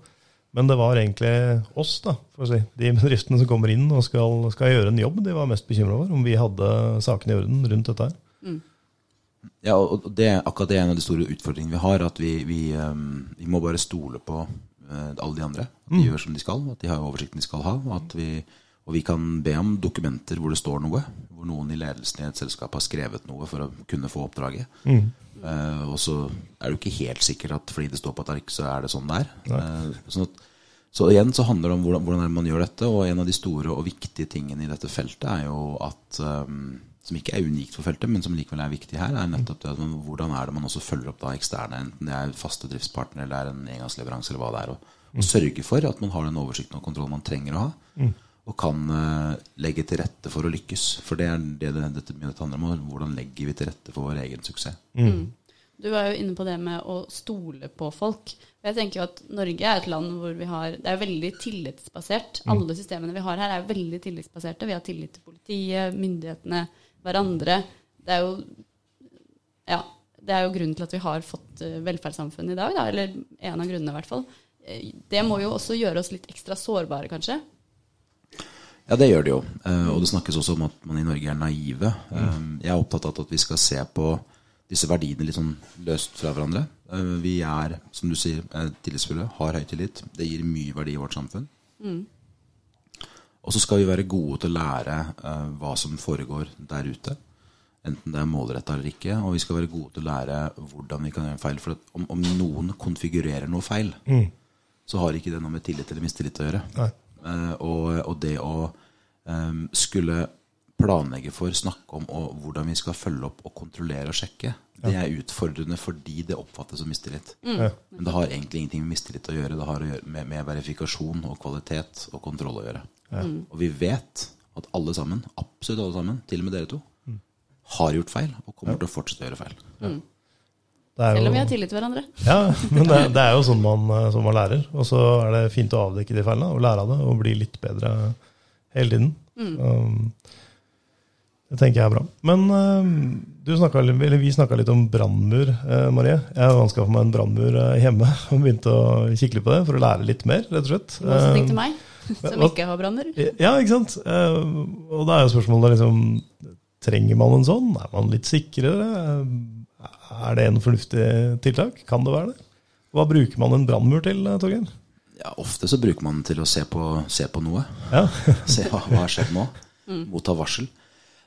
Men det var egentlig oss, da, for å si. De bedriftene som kommer inn og skal, skal gjøre en jobb, de var mest bekymra over om vi hadde sakene i orden rundt dette her. Ja, og det, akkurat det er en av de store utfordringene vi har. At vi, vi, um, vi må bare stole på uh, alle de andre. At de gjør som de skal, at de har oversikten de skal ha. Og, at vi, og vi kan be om dokumenter hvor det står noe. Hvor noen i ledelsen i et selskap har skrevet noe for å kunne få oppdraget. Uh, og så er det jo ikke helt sikkert at fordi det står på et ark, så er det sånn det er. Uh, sånn at, så igjen så handler det om hvordan, hvordan man gjør dette. Og en av de store og viktige tingene i dette feltet er jo at um, som ikke er unikt for feltet, men som likevel er viktig her, er nettopp det at man, hvordan er det man også følger opp da eksterne, enten det er faste driftspartnere eller er en engangsleveranse eller hva det er, og, og sørge for at man har den oversikten og kontrollen man trenger å ha, og kan eh, legge til rette for å lykkes. For det er det, det dette handler om, hvordan legger vi til rette for vår egen suksess. Du var jo inne på det med å stole på folk. Jeg tenker jo at Norge er et land hvor vi har Det er veldig tillitsbasert. Alle systemene vi har her, er veldig tillitsbaserte. Vi har tillit til politiet, myndighetene, hverandre. Det er jo Ja. Det er jo grunnen til at vi har fått velferdssamfunnet i dag, da. Eller en av grunnene, i hvert fall. Eh, Det må jo også gjøre oss litt ekstra sårbare, kanskje. Ja, det gjør det jo. Eh, og det snakkes også om at man i Norge er naive. Eh, jeg er opptatt av at vi skal se på disse verdiene litt sånn løst fra hverandre. Eh, vi er, som du sier, tillitsfulle, har høy tillit. Det gir mye verdi i vårt samfunn. Og så skal vi være gode til å lære eh, hva som foregår der ute. Enten det er målretta eller ikke. Og vi skal være gode til å lære hvordan vi kan gjøre en feil. For om, om noen konfigurerer noe feil, så har ikke det noe med tillit eller mistillit å gjøre. Nei. Eh, og, og det å eh, skulle planlegge for, snakke om og hvordan vi skal følge opp og kontrollere og sjekke, det er utfordrende fordi det oppfattes som mistillit. Mm. Men det har egentlig ingenting med mistillit å gjøre. Det har å gjøre med, med verifikasjon og kvalitet og kontroll å gjøre. Og vi vet at alle sammen, absolutt alle sammen, til og med dere to, har gjort feil og kommer til å fortsette å gjøre feil. Er Selv om vi har tillit til hverandre. *laughs* Ja, men det, det er jo sånn man, sånn man lærer. Og så er det fint å avdekke de feilene og lære av det og bli litt bedre hele tiden. Um, det tenker jeg er bra. Men du snakket, vi snakka litt om brannmur, eh, Marie. Jeg har anskaffa meg en brannmur eh, hjemme *laughs* og begynte å kikke litt på det for å lære litt mer, rett og slett. Motsetning til Um, meg, *laughs* som ikke har branner. Ja, ikke sant? Og da er jo spørsmålet liksom Trenger man en sånn? Er man litt sikrere? Er det en fornuftig tiltak? Kan det være det? Hva bruker man en brannmur til, eh, Torgeir? Ja, ofte så bruker man den til å se på, se på noe. Ja. *laughs* Se hva, hva har skjedd nå. Motta varsel.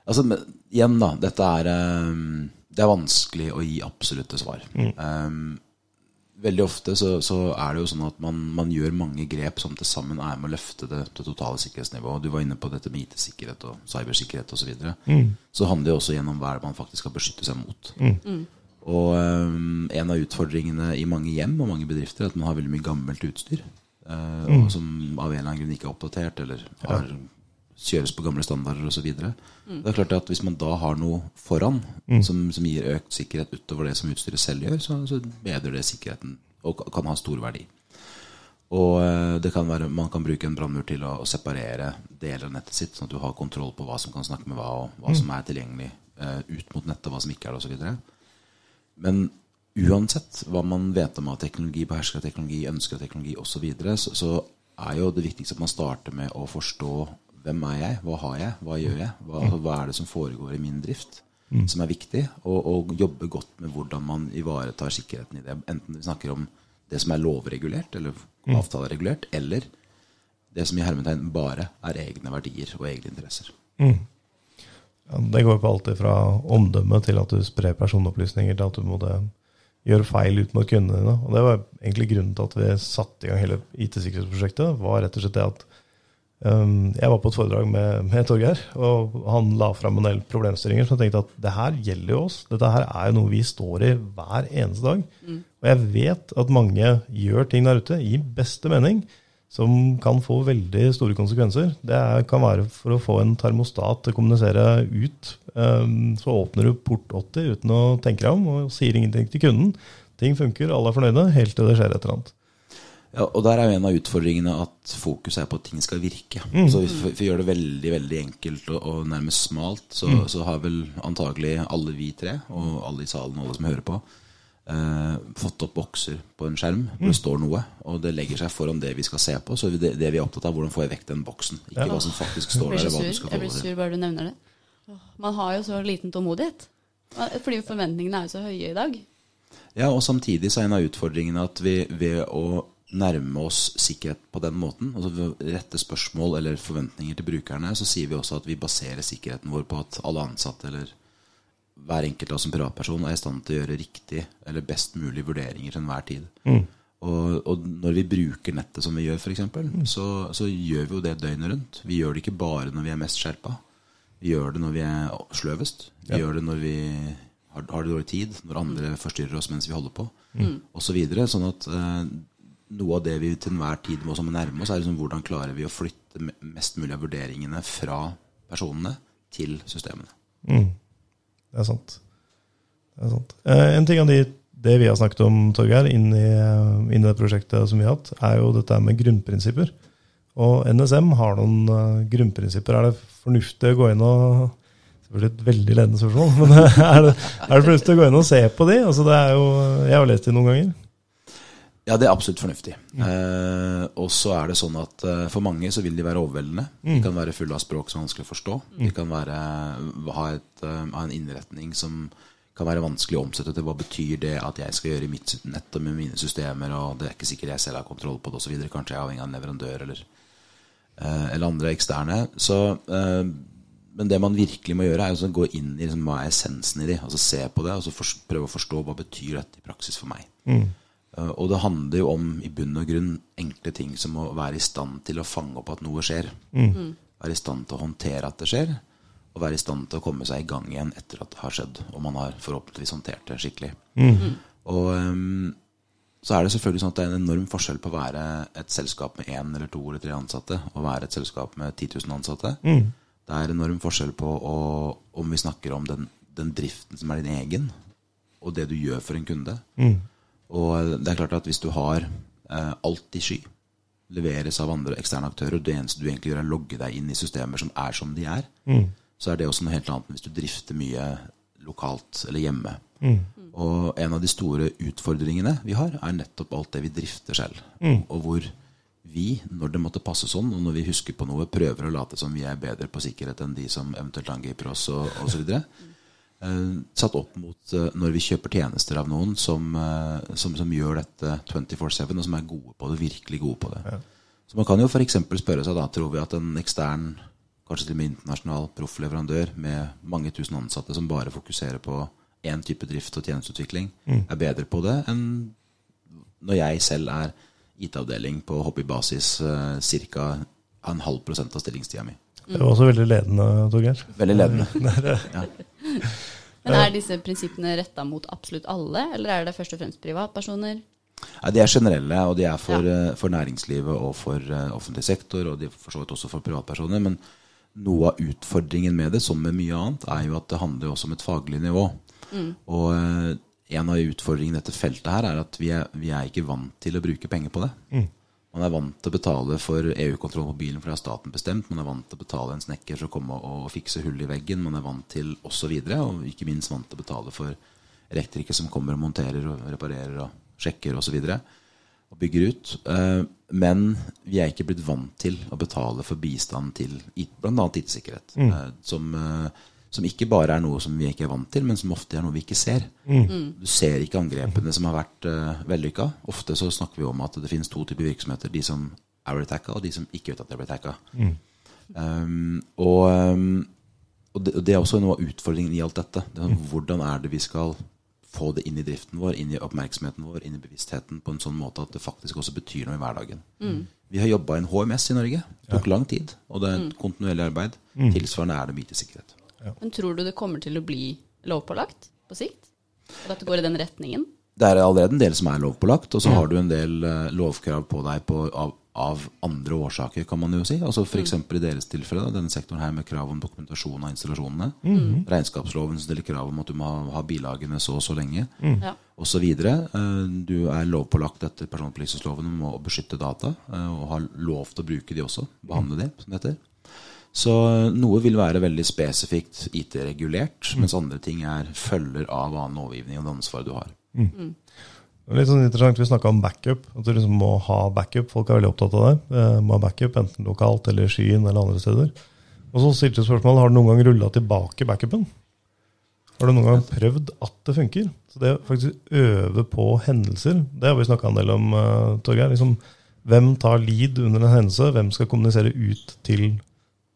Altså, men, igjen, da. Dette er um, Det er vanskelig å gi absolutte svar. Um, veldig ofte så, så, er det jo sånn at man, man gjør mange grep som til sammen er med å løfte det, det totale sikkerhetsnivået. Du var inne på dette med IT-sikkerhet og cybersikkerhet osv. Så, videre. mm. så handler det jo også gjennom hva man faktisk skal beskytte seg mot. Mm. Og um, en av utfordringene i mange hjem og mange bedrifter er at man har veldig mye gammelt utstyr. Uh, mm. Som av en eller annen grunn ikke er oppdatert, eller har ja kjøres på gamle standarder osv. Mm. Det er klart at Hvis man da har noe foran mm. som, som, gir økt sikkerhet utover det som utstyret selv gjør, så, så bedrer det sikkerheten og kan ha stor verdi. Og eh, det kan være, Man kan bruke en brannmur til å, å, separere deler av nettet sitt, sånn at du har kontroll på hva som kan snakke med hva, og hva mm. som er tilgjengelig uh, ut mot nettet, og hva som ikke er det osv. Men uansett hva man vet om av teknologi, beherska teknologi, ønsker teknologi osv., så, videre, så så er jo det viktigste at man starter med å forstå hvem er jeg? Hva har jeg? Hva gjør jeg? Hva, mm. hva er det som foregår i min drift? Mm. Som er viktig. Og, og, jobbe godt med hvordan man ivaretar sikkerheten i det. Enten vi snakker om det som er lovregulert eller mm. avtaleregulert, eller det som i hermetegn bare er egne verdier og egne interesser. Mm. Ja, det går på alt fra omdømme til at du sprer personopplysninger, til at du må gjøre feil ut mot kundene dine. Og Det var egentlig grunnen til at vi satte i gang hele IT-sikkerhetsprosjektet. var rett og slett det at Um, jeg var på et foredrag med, med Torgeir, og han la fram en del problemstillinger. Så jeg tenkte at det her gjelder jo oss. Dette her er jo noe vi står i hver eneste dag. Mm. Og jeg vet at mange gjør ting der ute i beste mening som kan få veldig store konsekvenser. Det kan være for å få en termostat til å kommunisere ut. Um, så åpner du port 80 uten å tenke deg om, og sier ingenting til kunden. Ting funker, alle er fornøyde, helt til det skjer et eller annet. Ja, og Der er jo en av utfordringene at fokuset er på at ting skal virke. Mm. Så Hvis vi gjør det veldig veldig enkelt og, og nærmest smalt, så, mm. så, har vel antagelig alle vi tre, og alle i salen og alle som hører på, eh, fått opp bokser på en skjerm hvor det mm. står noe. Og det legger seg foran det vi skal se på. Så det, det vi er opptatt av, hvordan får jeg vekk den boksen. Ikke ja. hva som faktisk står der. Jeg blir sur bare du nevner det. Man har jo så liten tålmodighet. Fordi forventningene er jo så høye i dag. Ja, og samtidig så er en av utfordringene at vi ved å nærme oss sikkerhet på den måten, altså ved å rette spørsmål eller forventninger til brukerne, så sier vi også at vi baserer sikkerheten vår på at alle ansatte eller hver enkelt av oss som privatperson er i stand til å gjøre riktig eller best mulig vurderinger til enhver tid. Mm. Og, og, når vi bruker nettet som vi gjør, f.eks., mm. så, så gjør vi jo det døgnet rundt. Vi gjør det ikke bare når vi er mest skjerpa. Vi gjør det når vi er sløvest. Vi ja. gjør det når vi har, har dårlig tid, når andre forstyrrer oss mens vi holder på, mm. osv. Så videre, sånn at eh, noe av det vi til enhver tid må nærme oss, er liksom hvordan klarer vi å flytte mest mulig av vurderingene fra personene til systemene. Mm. Det er sant. Det er sant. Eh, en ting av de, det vi har snakket om, Torgeir, inni, inni det prosjektet som vi har hatt, er jo dette med grunnprinsipper. Og NSM har noen uh, grunnprinsipper. Er det fornuftig å gå inn og Selvfølgelig et veldig ledende spørsmål, *laughs* men er det, er det fornuftig å gå inn og se på de? Altså, det jo, jeg har lest de noen ganger. Ja, det er absolutt fornuftig. Mm. Eh, og så er det sånn at eh, for mange så vil de være overveldende. Mm. De kan være fulle av språk som er vanskelig å forstå. Mm. De kan være, ha, et, uh, ha, en innretning som kan være vanskelig å omsette til hva betyr det at jeg skal gjøre i mitt nett og med mine systemer, og det er ikke sikkert jeg selv har kontroll på det osv. Kanskje jeg er avhengig av en leverandør eller, uh, eller andre eksterne. Så, uh, men det man virkelig må gjøre, er å gå inn i liksom, hva er essensen i de. Altså Se på det og for, prøve å forstå hva betyr dette i praksis for meg. Mm. Eh, og det handler jo om i bunn og grunn enkle ting som å være i stand til å fange opp at noe skjer. Mm. Være i stand til å håndtere at det skjer, og være i stand til å komme seg i gang igjen etter at det har skjedd. Og man har forhåpentligvis håndtert det skikkelig. Mm. Og um, så er det selvfølgelig sånn at det er en enorm forskjell på å være et selskap med én eller to eller tre ansatte og være et selskap med 10 000 ansatte. Mm. Det er enorm forskjell på å, om vi snakker om den, den, driften som er din egen, og det du gjør for en kunde. Mm. Og det er klart at hvis du har eh, alt i sky, leveres av andre eksterne aktører, og det eneste du egentlig gjør, er å logge deg inn i systemer som er som de er, mm. så er det også noe helt annet enn hvis du drifter mye lokalt eller hjemme. Mm. Og en av de store utfordringene vi har, er nettopp alt det vi drifter selv. Mm. Og hvor vi, når det måtte passe sånn, og når vi husker på noe, prøver å late som vi er bedre på sikkerhet enn de som eventuelt angriper oss, og osv. Eh, satt opp mot eh, når vi kjøper tjenester av noen som, eh, som, som gjør dette 24-7, og som er gode på det, virkelig gode på det. Ja. Så man kan jo f.eks. spørre seg da, tror vi at en ekstern, kanskje til og med internasjonal proffleverandør med mange tusen ansatte som bare fokuserer på én type drift og tjenesteutvikling, er bedre på det enn når jeg selv er IT-avdeling på hobbybasis ca. en halv prosent av stillingstida mi. Det var også veldig ledende, Torgeir. Veldig ledende. *laughs* Ja. Men er disse prinsippene retta mot absolutt alle, eller er det først og fremst privatpersoner? Ja, de er generelle, og de er for, ja. for næringslivet og for eh, offentlig sektor, og de er for så vidt også for privatpersoner. Men noe av utfordringen med det, som med mye annet, er jo at det handler jo også om et faglig nivå. Og eh, en av utfordringene i dette feltet her er at vi er, vi er ikke vant til å bruke penger på det. Man er vant til å betale for EU-kontroll på bilen, for det har staten bestemt. Man er vant til å betale en snekker for å komme og fikse hull i veggen. Man er vant til osv. Og, videre, og ikke minst vant til å betale for elektriker som kommer og monterer og reparerer og sjekker osv. Og, og bygger ut. Eh, Men vi er ikke blitt vant til å betale for bistand til bl.a. IT-sikkerhet. Mm. Som, eh, som ikke bare er noe som vi ikke er vant til, men som ofte er noe vi ikke ser. Du ser ikke angrepene som har vært uh, vellykka. Ofte så snakker vi om at det finnes to typer virksomheter. De som er attacka, og de som ikke vet at de er attacka. Um, og, um, og, det, og det er også noe av utfordringen i alt dette. Det er sånn, hvordan er det vi skal få det inn i driften vår, inn i oppmerksomheten vår, inn i bevisstheten på en sånn måte at det faktisk også betyr noe i hverdagen. Vi har jobba i en HMS i Norge. Det tok lang tid, og det er et kontinuerlig arbeid. Tilsvarende er det med IT-sikkerhet. Men tror du det kommer til å bli lovpålagt på sikt? Og at det går i den retningen? Det er allerede en del som er lovpålagt, og så har du en del uh, lovkrav på deg på, av, av andre årsaker, kan man jo si. Altså F.eks. i deres tilfelle, da, denne sektoren her med krav om dokumentasjon av installasjonene. Regnskapsloven stiller krav om at du må ha, ha bilagene så og så lenge, Ja. osv. Du er lovpålagt etter personopplysningsloven om å beskytte data, eh, og har lov til å bruke de også. Behandle det, som det heter. Så eh, noe vil være veldig spesifikt IT-regulert, mens andre ting er følger av annen lovgivning og det ansvaret du har. Det er Litt sånn interessant, Vi snakka om backup. At du liksom må ha backup. Folk er veldig opptatt av det. Eh, må ha backup Enten lokalt eller i skyen eller andre steder. Og så stilte du spørsmål har du noen gang rulla tilbake backupen. Har du noen gang prøvd at det funker? Så det å faktisk øve på hendelser, det har vi snakka en del om, uh, Torgeir. Liksom, hvem tar lead under en hendelse? Hvem skal kommunisere ut til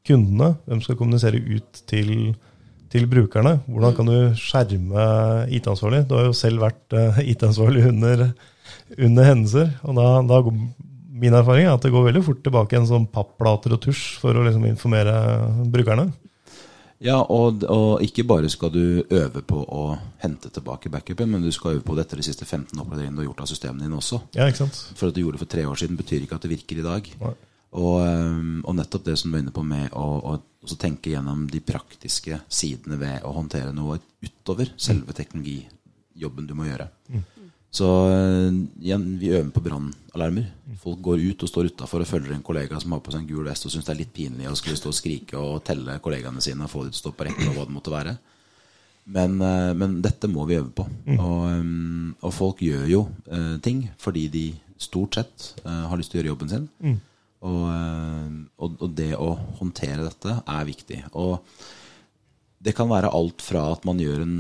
kundene? Hvem skal kommunisere ut til, til brukerne? Hvordan kan du skjerme IT-ansvarlig? Du har jo selv vært eh, IT-ansvarlig under, under hendelser. og da, da går Min erfaring er at det går veldig fort tilbake en sånn papplater og tusj for å liksom informere brukerne. Ja, og, og ikke bare skal du øve på å hente tilbake backupen, men du skal øve på det etter de siste 15 oppgraderingene du har gjort av systemene dine også. Ja, ikke sant? For at du gjorde det for tre år siden, betyr ikke at det virker i dag. Nei. Og, og nettopp det som du er inne på med å, å tenke gjennom de praktiske sidene ved å håndtere noe utover selve teknologijobben du må gjøre. Så øh, igjen, vi øver på brannalarmer. Folk går ut og står utafor og følger en kollega som har på seg en gul vest og syns det er litt pinlig å skulle stå og skrike og telle kollegaene sine og få dem til å stå på rekke og hva det måtte være. Men, øh, men dette må vi øve på. Og, og folk gjør jo øh, ting fordi de stort sett øh, har lyst til å gjøre jobben sin. Og, øh, og, og det å håndtere dette er viktig. Og det kan være alt fra at man gjør en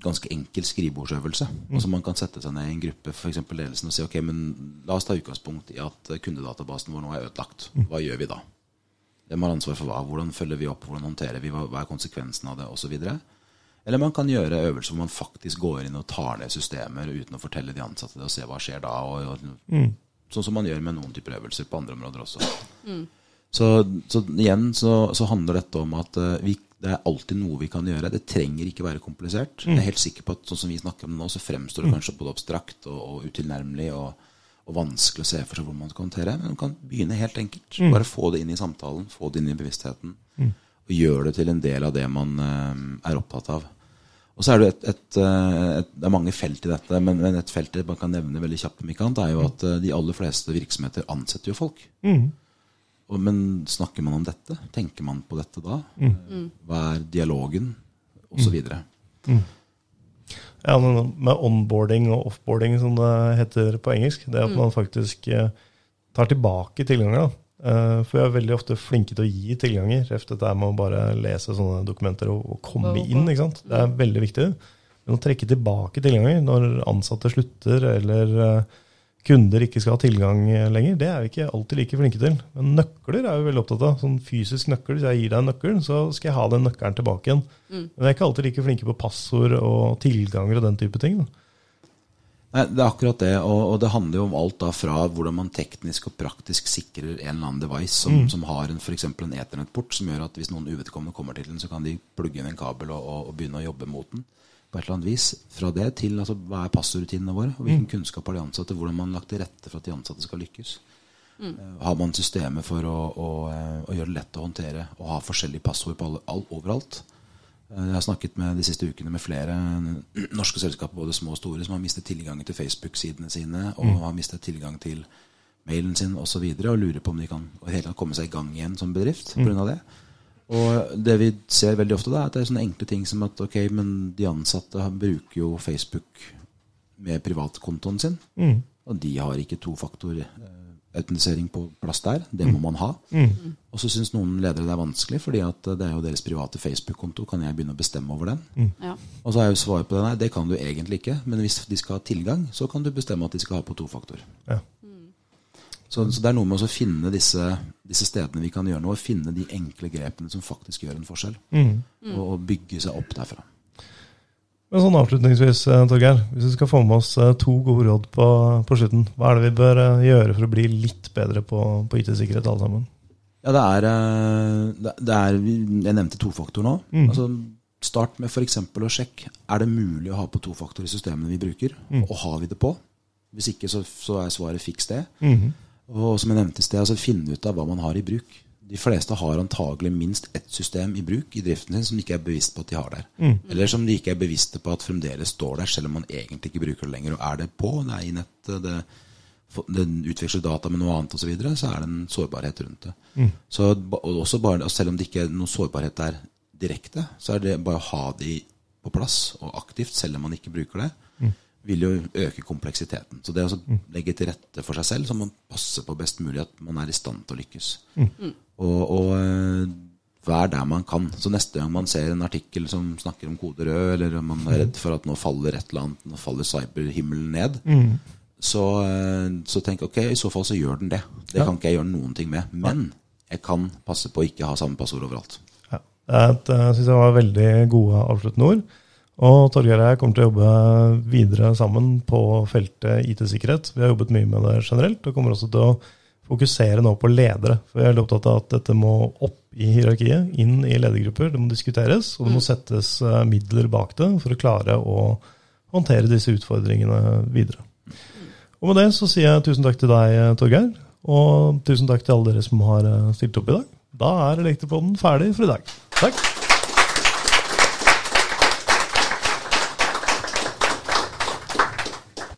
ganske enkel skrivebordsøvelse. Altså Man kan sette seg ned i en gruppe for eksempel ledelsen og si ok, men la oss ta utgangspunkt i at kundedatabasen vår nå er ødelagt. Hva gjør vi da? Hvem har ansvar for hva? Hvordan følger vi opp? Hvordan håndterer vi? Hva er konsekvensen av det? Og så videre. Eller man kan gjøre øvelser hvor man faktisk går inn og tar ned systemer uten å fortelle de ansatte det, og se hva skjer da. Og, og, Sånn som man gjør med noen typer øvelser på andre områder også. Så, så igjen så, så handler dette om at eh, vi, det er alltid noe vi kan gjøre. Det trenger ikke være komplisert. Jeg er helt sikker på at sånn som vi snakker om det nå, så fremstår det kanskje både abstrakt og, og utilnærmelig og, og vanskelig å se for seg hvordan man skal håndtere. Men man kan begynne helt enkelt. Bare få det inn i samtalen, få det inn i bevisstheten. Og gjøre det til en del av det man uh, er opptatt av. Og så er det et, et, eh, et, det er mange felt i dette, men, men et felt man kan nevne veldig kjapt, om ikke annet, er jo at eh, de aller fleste virksomheter ansetter jo folk. Og, men snakker man om dette? Tenker man på dette da? Hva er dialogen? Og så videre. Ja, men med onboarding og offboarding, som det heter på engelsk, det er at man faktisk eh, tar tilbake tilganger. da. Eh, For vi er veldig ofte flinke til å gi tilganger. Dette med å bare lese sånne dokumenter og, komme inn. ikke sant? Det er veldig viktig. Men å trekke tilbake tilganger når ansatte slutter, eller eh, kunder ikke skal ha tilgang lenger, det er vi ikke alltid like flinke til. Men nøkler er vi veldig opptatt av. Sånn fysisk nøkkel. Hvis jeg gir deg en nøkkel, så skal jeg ha den nøkkelen tilbake igjen. Men vi er ikke alltid like flinke på passord og tilganger og den type ting. Da. Nei, Det er akkurat det. Og, og det handler jo om alt da fra hvordan man teknisk og praktisk sikrer en eller annen device som, som har en, for eksempel en eternettport, som gjør at hvis noen uvedkommende kommer til den, så kan de plugge inn en kabel og, og, og begynne å jobbe mot den. på et eller annet vis. Fra det til altså, hva er passordrutinene våre, og hvilken kunnskap har de ansatte, hvordan man har lagt til rette for at de ansatte skal lykkes. Mm. Har man systemer for å, å, eh, å gjøre det lett å håndtere og ha forskjellige passord på alle, all, overalt? Eh, Jeg har snakket med de siste ukene med flere norske selskaper, både små og store, som har mistet tilgang til Facebook-sidene sine og har mistet tilgang til mailen sin osv. Og, så videre, og lurer på om de kan hele komme seg i gang igjen som bedrift grunn av det. Og det vi ser veldig ofte, da, er at det er sånne enkle ting som at ok, men de ansatte bruker jo Facebook med privatkontoen sin, og de har ikke tofaktor-autentisering på plass der. Det må man ha. Og så syns noen ledere det er vanskelig, fordi at det er jo deres private Facebook-konto. Kan jeg begynne å bestemme over den? Ja. Og så er jo svaret på det nei, det kan du egentlig ikke. Men hvis de skal ha tilgang, så kan du bestemme at de skal ha på tofaktor. Ja. Så, så det er noe med å finne disse, disse stedene vi kan gjøre noe, finne de enkle grepene som faktisk gjør en forskjell. Og, og bygge seg opp derfra. Men sånn avslutningsvis, eh, Torgeir. Hvis vi skal få med oss eh, to gode råd på, på slutten, hva er det vi bør eh, gjøre for å bli litt bedre på, på IT-sikkerhet alle sammen? Ja, det er, det er Jeg nevnte tofaktor nå. Altså, start med f.eks. å sjekke er det mulig å ha på tofaktor i systemene vi bruker. Og har vi det på? Hvis ikke, så, så er svaret fiks det. Og som jeg nevnte i sted, altså finne ut av hva man har i bruk. De fleste har antagelig minst ett system i bruk i driften sin som de ikke er bevisst på at de har der. Eller som de ikke er bevisste på at fremdeles står der, selv om man egentlig ikke bruker det lenger. Og er det på, det er i nettet, det, det utveksler data med noe annet osv., så, videre, så er det en sårbarhet rundt det. Så, og også bare, og selv om det ikke er noen sårbarhet der direkte, så er det bare å ha de på plass og aktivt, selv om man ikke bruker det, vil jo øke kompleksiteten. Så det å legge til rette for seg selv, så man passer på best mulig at man er i stand til å lykkes. Og, og eh, vær der man kan. Så neste gang man ser en artikkel som snakker om kode rød, eller man er redd for at nå faller et eller annet, nå faller cyberhimmelen ned, så, eh, så tenk ok, i så fall så gjør den det. Det kan ikke jeg gjøre noen ting med. Men jeg kan passe på å ikke ha samme passord overalt. Ja. Det syns eh, synes jeg var veldig gode avsluttende ord. Og Torgeir og jeg kommer til å jobbe videre sammen på feltet IT-sikkerhet. Vi har jobbet mye med det generelt, og kommer også til å fokusere nå på ledere. For jeg er veldig opptatt av at dette må opp i hierarkiet, inn i ledergrupper. Det må diskuteres, og det må settes eh, midler bak det for å klare å håndtere disse utfordringene videre. Og med det så sier jeg tusen takk til deg, Torgeir. Og tusen takk til alle dere som har eh, stilt opp i dag. Da er Elektropoden ferdig for i dag. Takk.